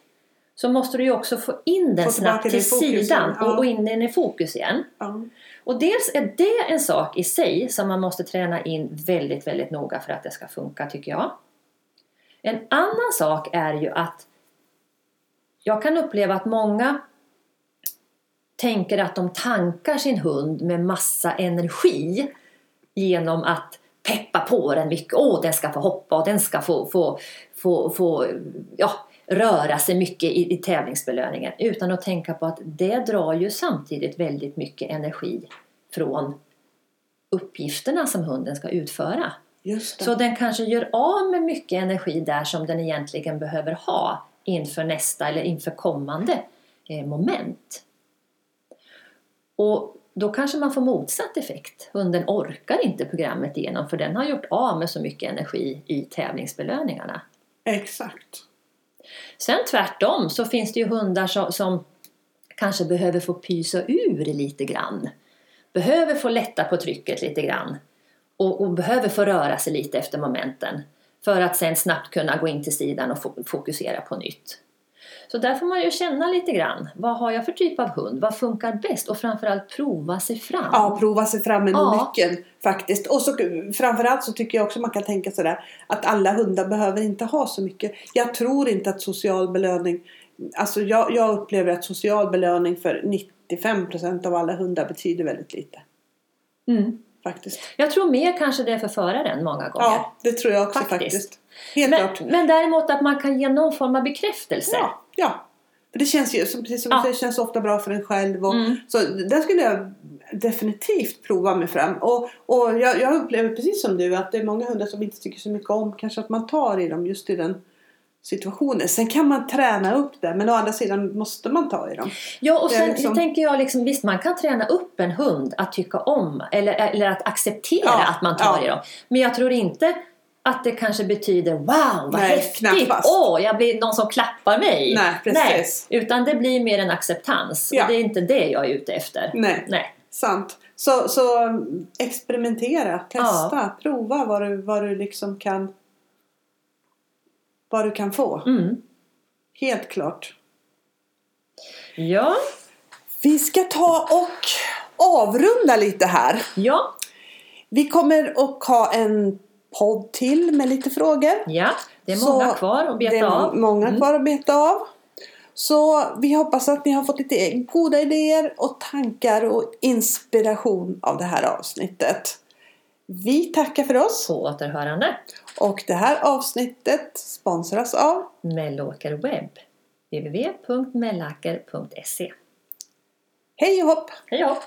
så måste du ju också få in den få snabbt till sidan ja. och, in den i fokus igen. Ja. Och dels är det en sak i sig som man måste träna in väldigt, väldigt noga för att det ska funka tycker jag. En annan sak är ju att jag kan uppleva att många tänker att de tankar sin hund med massa energi genom att peppa på den mycket. Åh, den ska få hoppa och den ska få, få, få, få ja, röra sig mycket i, i tävlingsbelöningen. Utan att tänka på att det drar ju samtidigt väldigt mycket energi från uppgifterna som hunden ska utföra. Så den kanske gör av med mycket energi där som den egentligen behöver ha inför nästa eller inför kommande eh, moment. Och då kanske man får motsatt effekt. Hunden orkar inte programmet igenom för den har gjort av med så mycket energi i tävlingsbelöningarna. Exakt. Sen tvärtom så finns det ju hundar som, som kanske behöver få pysa ur lite grann. Behöver få lätta på trycket lite grann. Och, och behöver få röra sig lite efter momenten. För att sen snabbt kunna gå in till sidan och fokusera på nytt. Så där får man ju känna lite grann. Vad har jag för typ av hund? Vad funkar bäst? Och framförallt prova sig fram. Ja, prova sig fram är nog ja. nyckeln faktiskt. Och så, framförallt så tycker jag också man kan tänka sådär att alla hundar behöver inte ha så mycket. Jag tror inte att social belöning Alltså jag, jag upplever att social belöning för 95% av alla hundar betyder väldigt lite. Mm. Faktiskt. Jag tror mer kanske det är för föraren många gånger. Ja, det tror jag också faktiskt. faktiskt. Helt men, klart. men däremot att man kan ge någon form av bekräftelse. Ja, ja. För det känns ju, precis som ja. du säger, känns ofta bra för en själv. Och, mm. Så där skulle jag definitivt prova mig fram. Och, och jag, jag upplever precis som du att det är många hundar som inte tycker så mycket om kanske att man tar i dem just i den situationen. Sen kan man träna upp det men å andra sidan måste man ta i dem. Ja och sen liksom... tänker jag liksom, visst man kan träna upp en hund att tycka om eller, eller att acceptera ja, att man tar ja. i dem. Men jag tror inte att det kanske betyder wow vad Nej, häftigt! Åh, oh, jag blir någon som klappar mig! Nej, precis. Nej, utan det blir mer en acceptans ja. och det är inte det jag är ute efter. Nej, Nej. sant. Så, så experimentera, testa, ja. prova vad du, vad du liksom kan vad du kan få. Mm. Helt klart. Ja. Vi ska ta och avrunda lite här. Ja. Vi kommer att ha en podd till med lite frågor. Ja, det är många Så kvar att beta av. Det är många mm. kvar att beta av. Så vi hoppas att ni har fått lite goda idéer och tankar och inspiration av det här avsnittet. Vi tackar för oss. På återhörande. Och det här avsnittet sponsras av Mellåker webb. www.mellacker.se Hej och hopp! Hej hopp!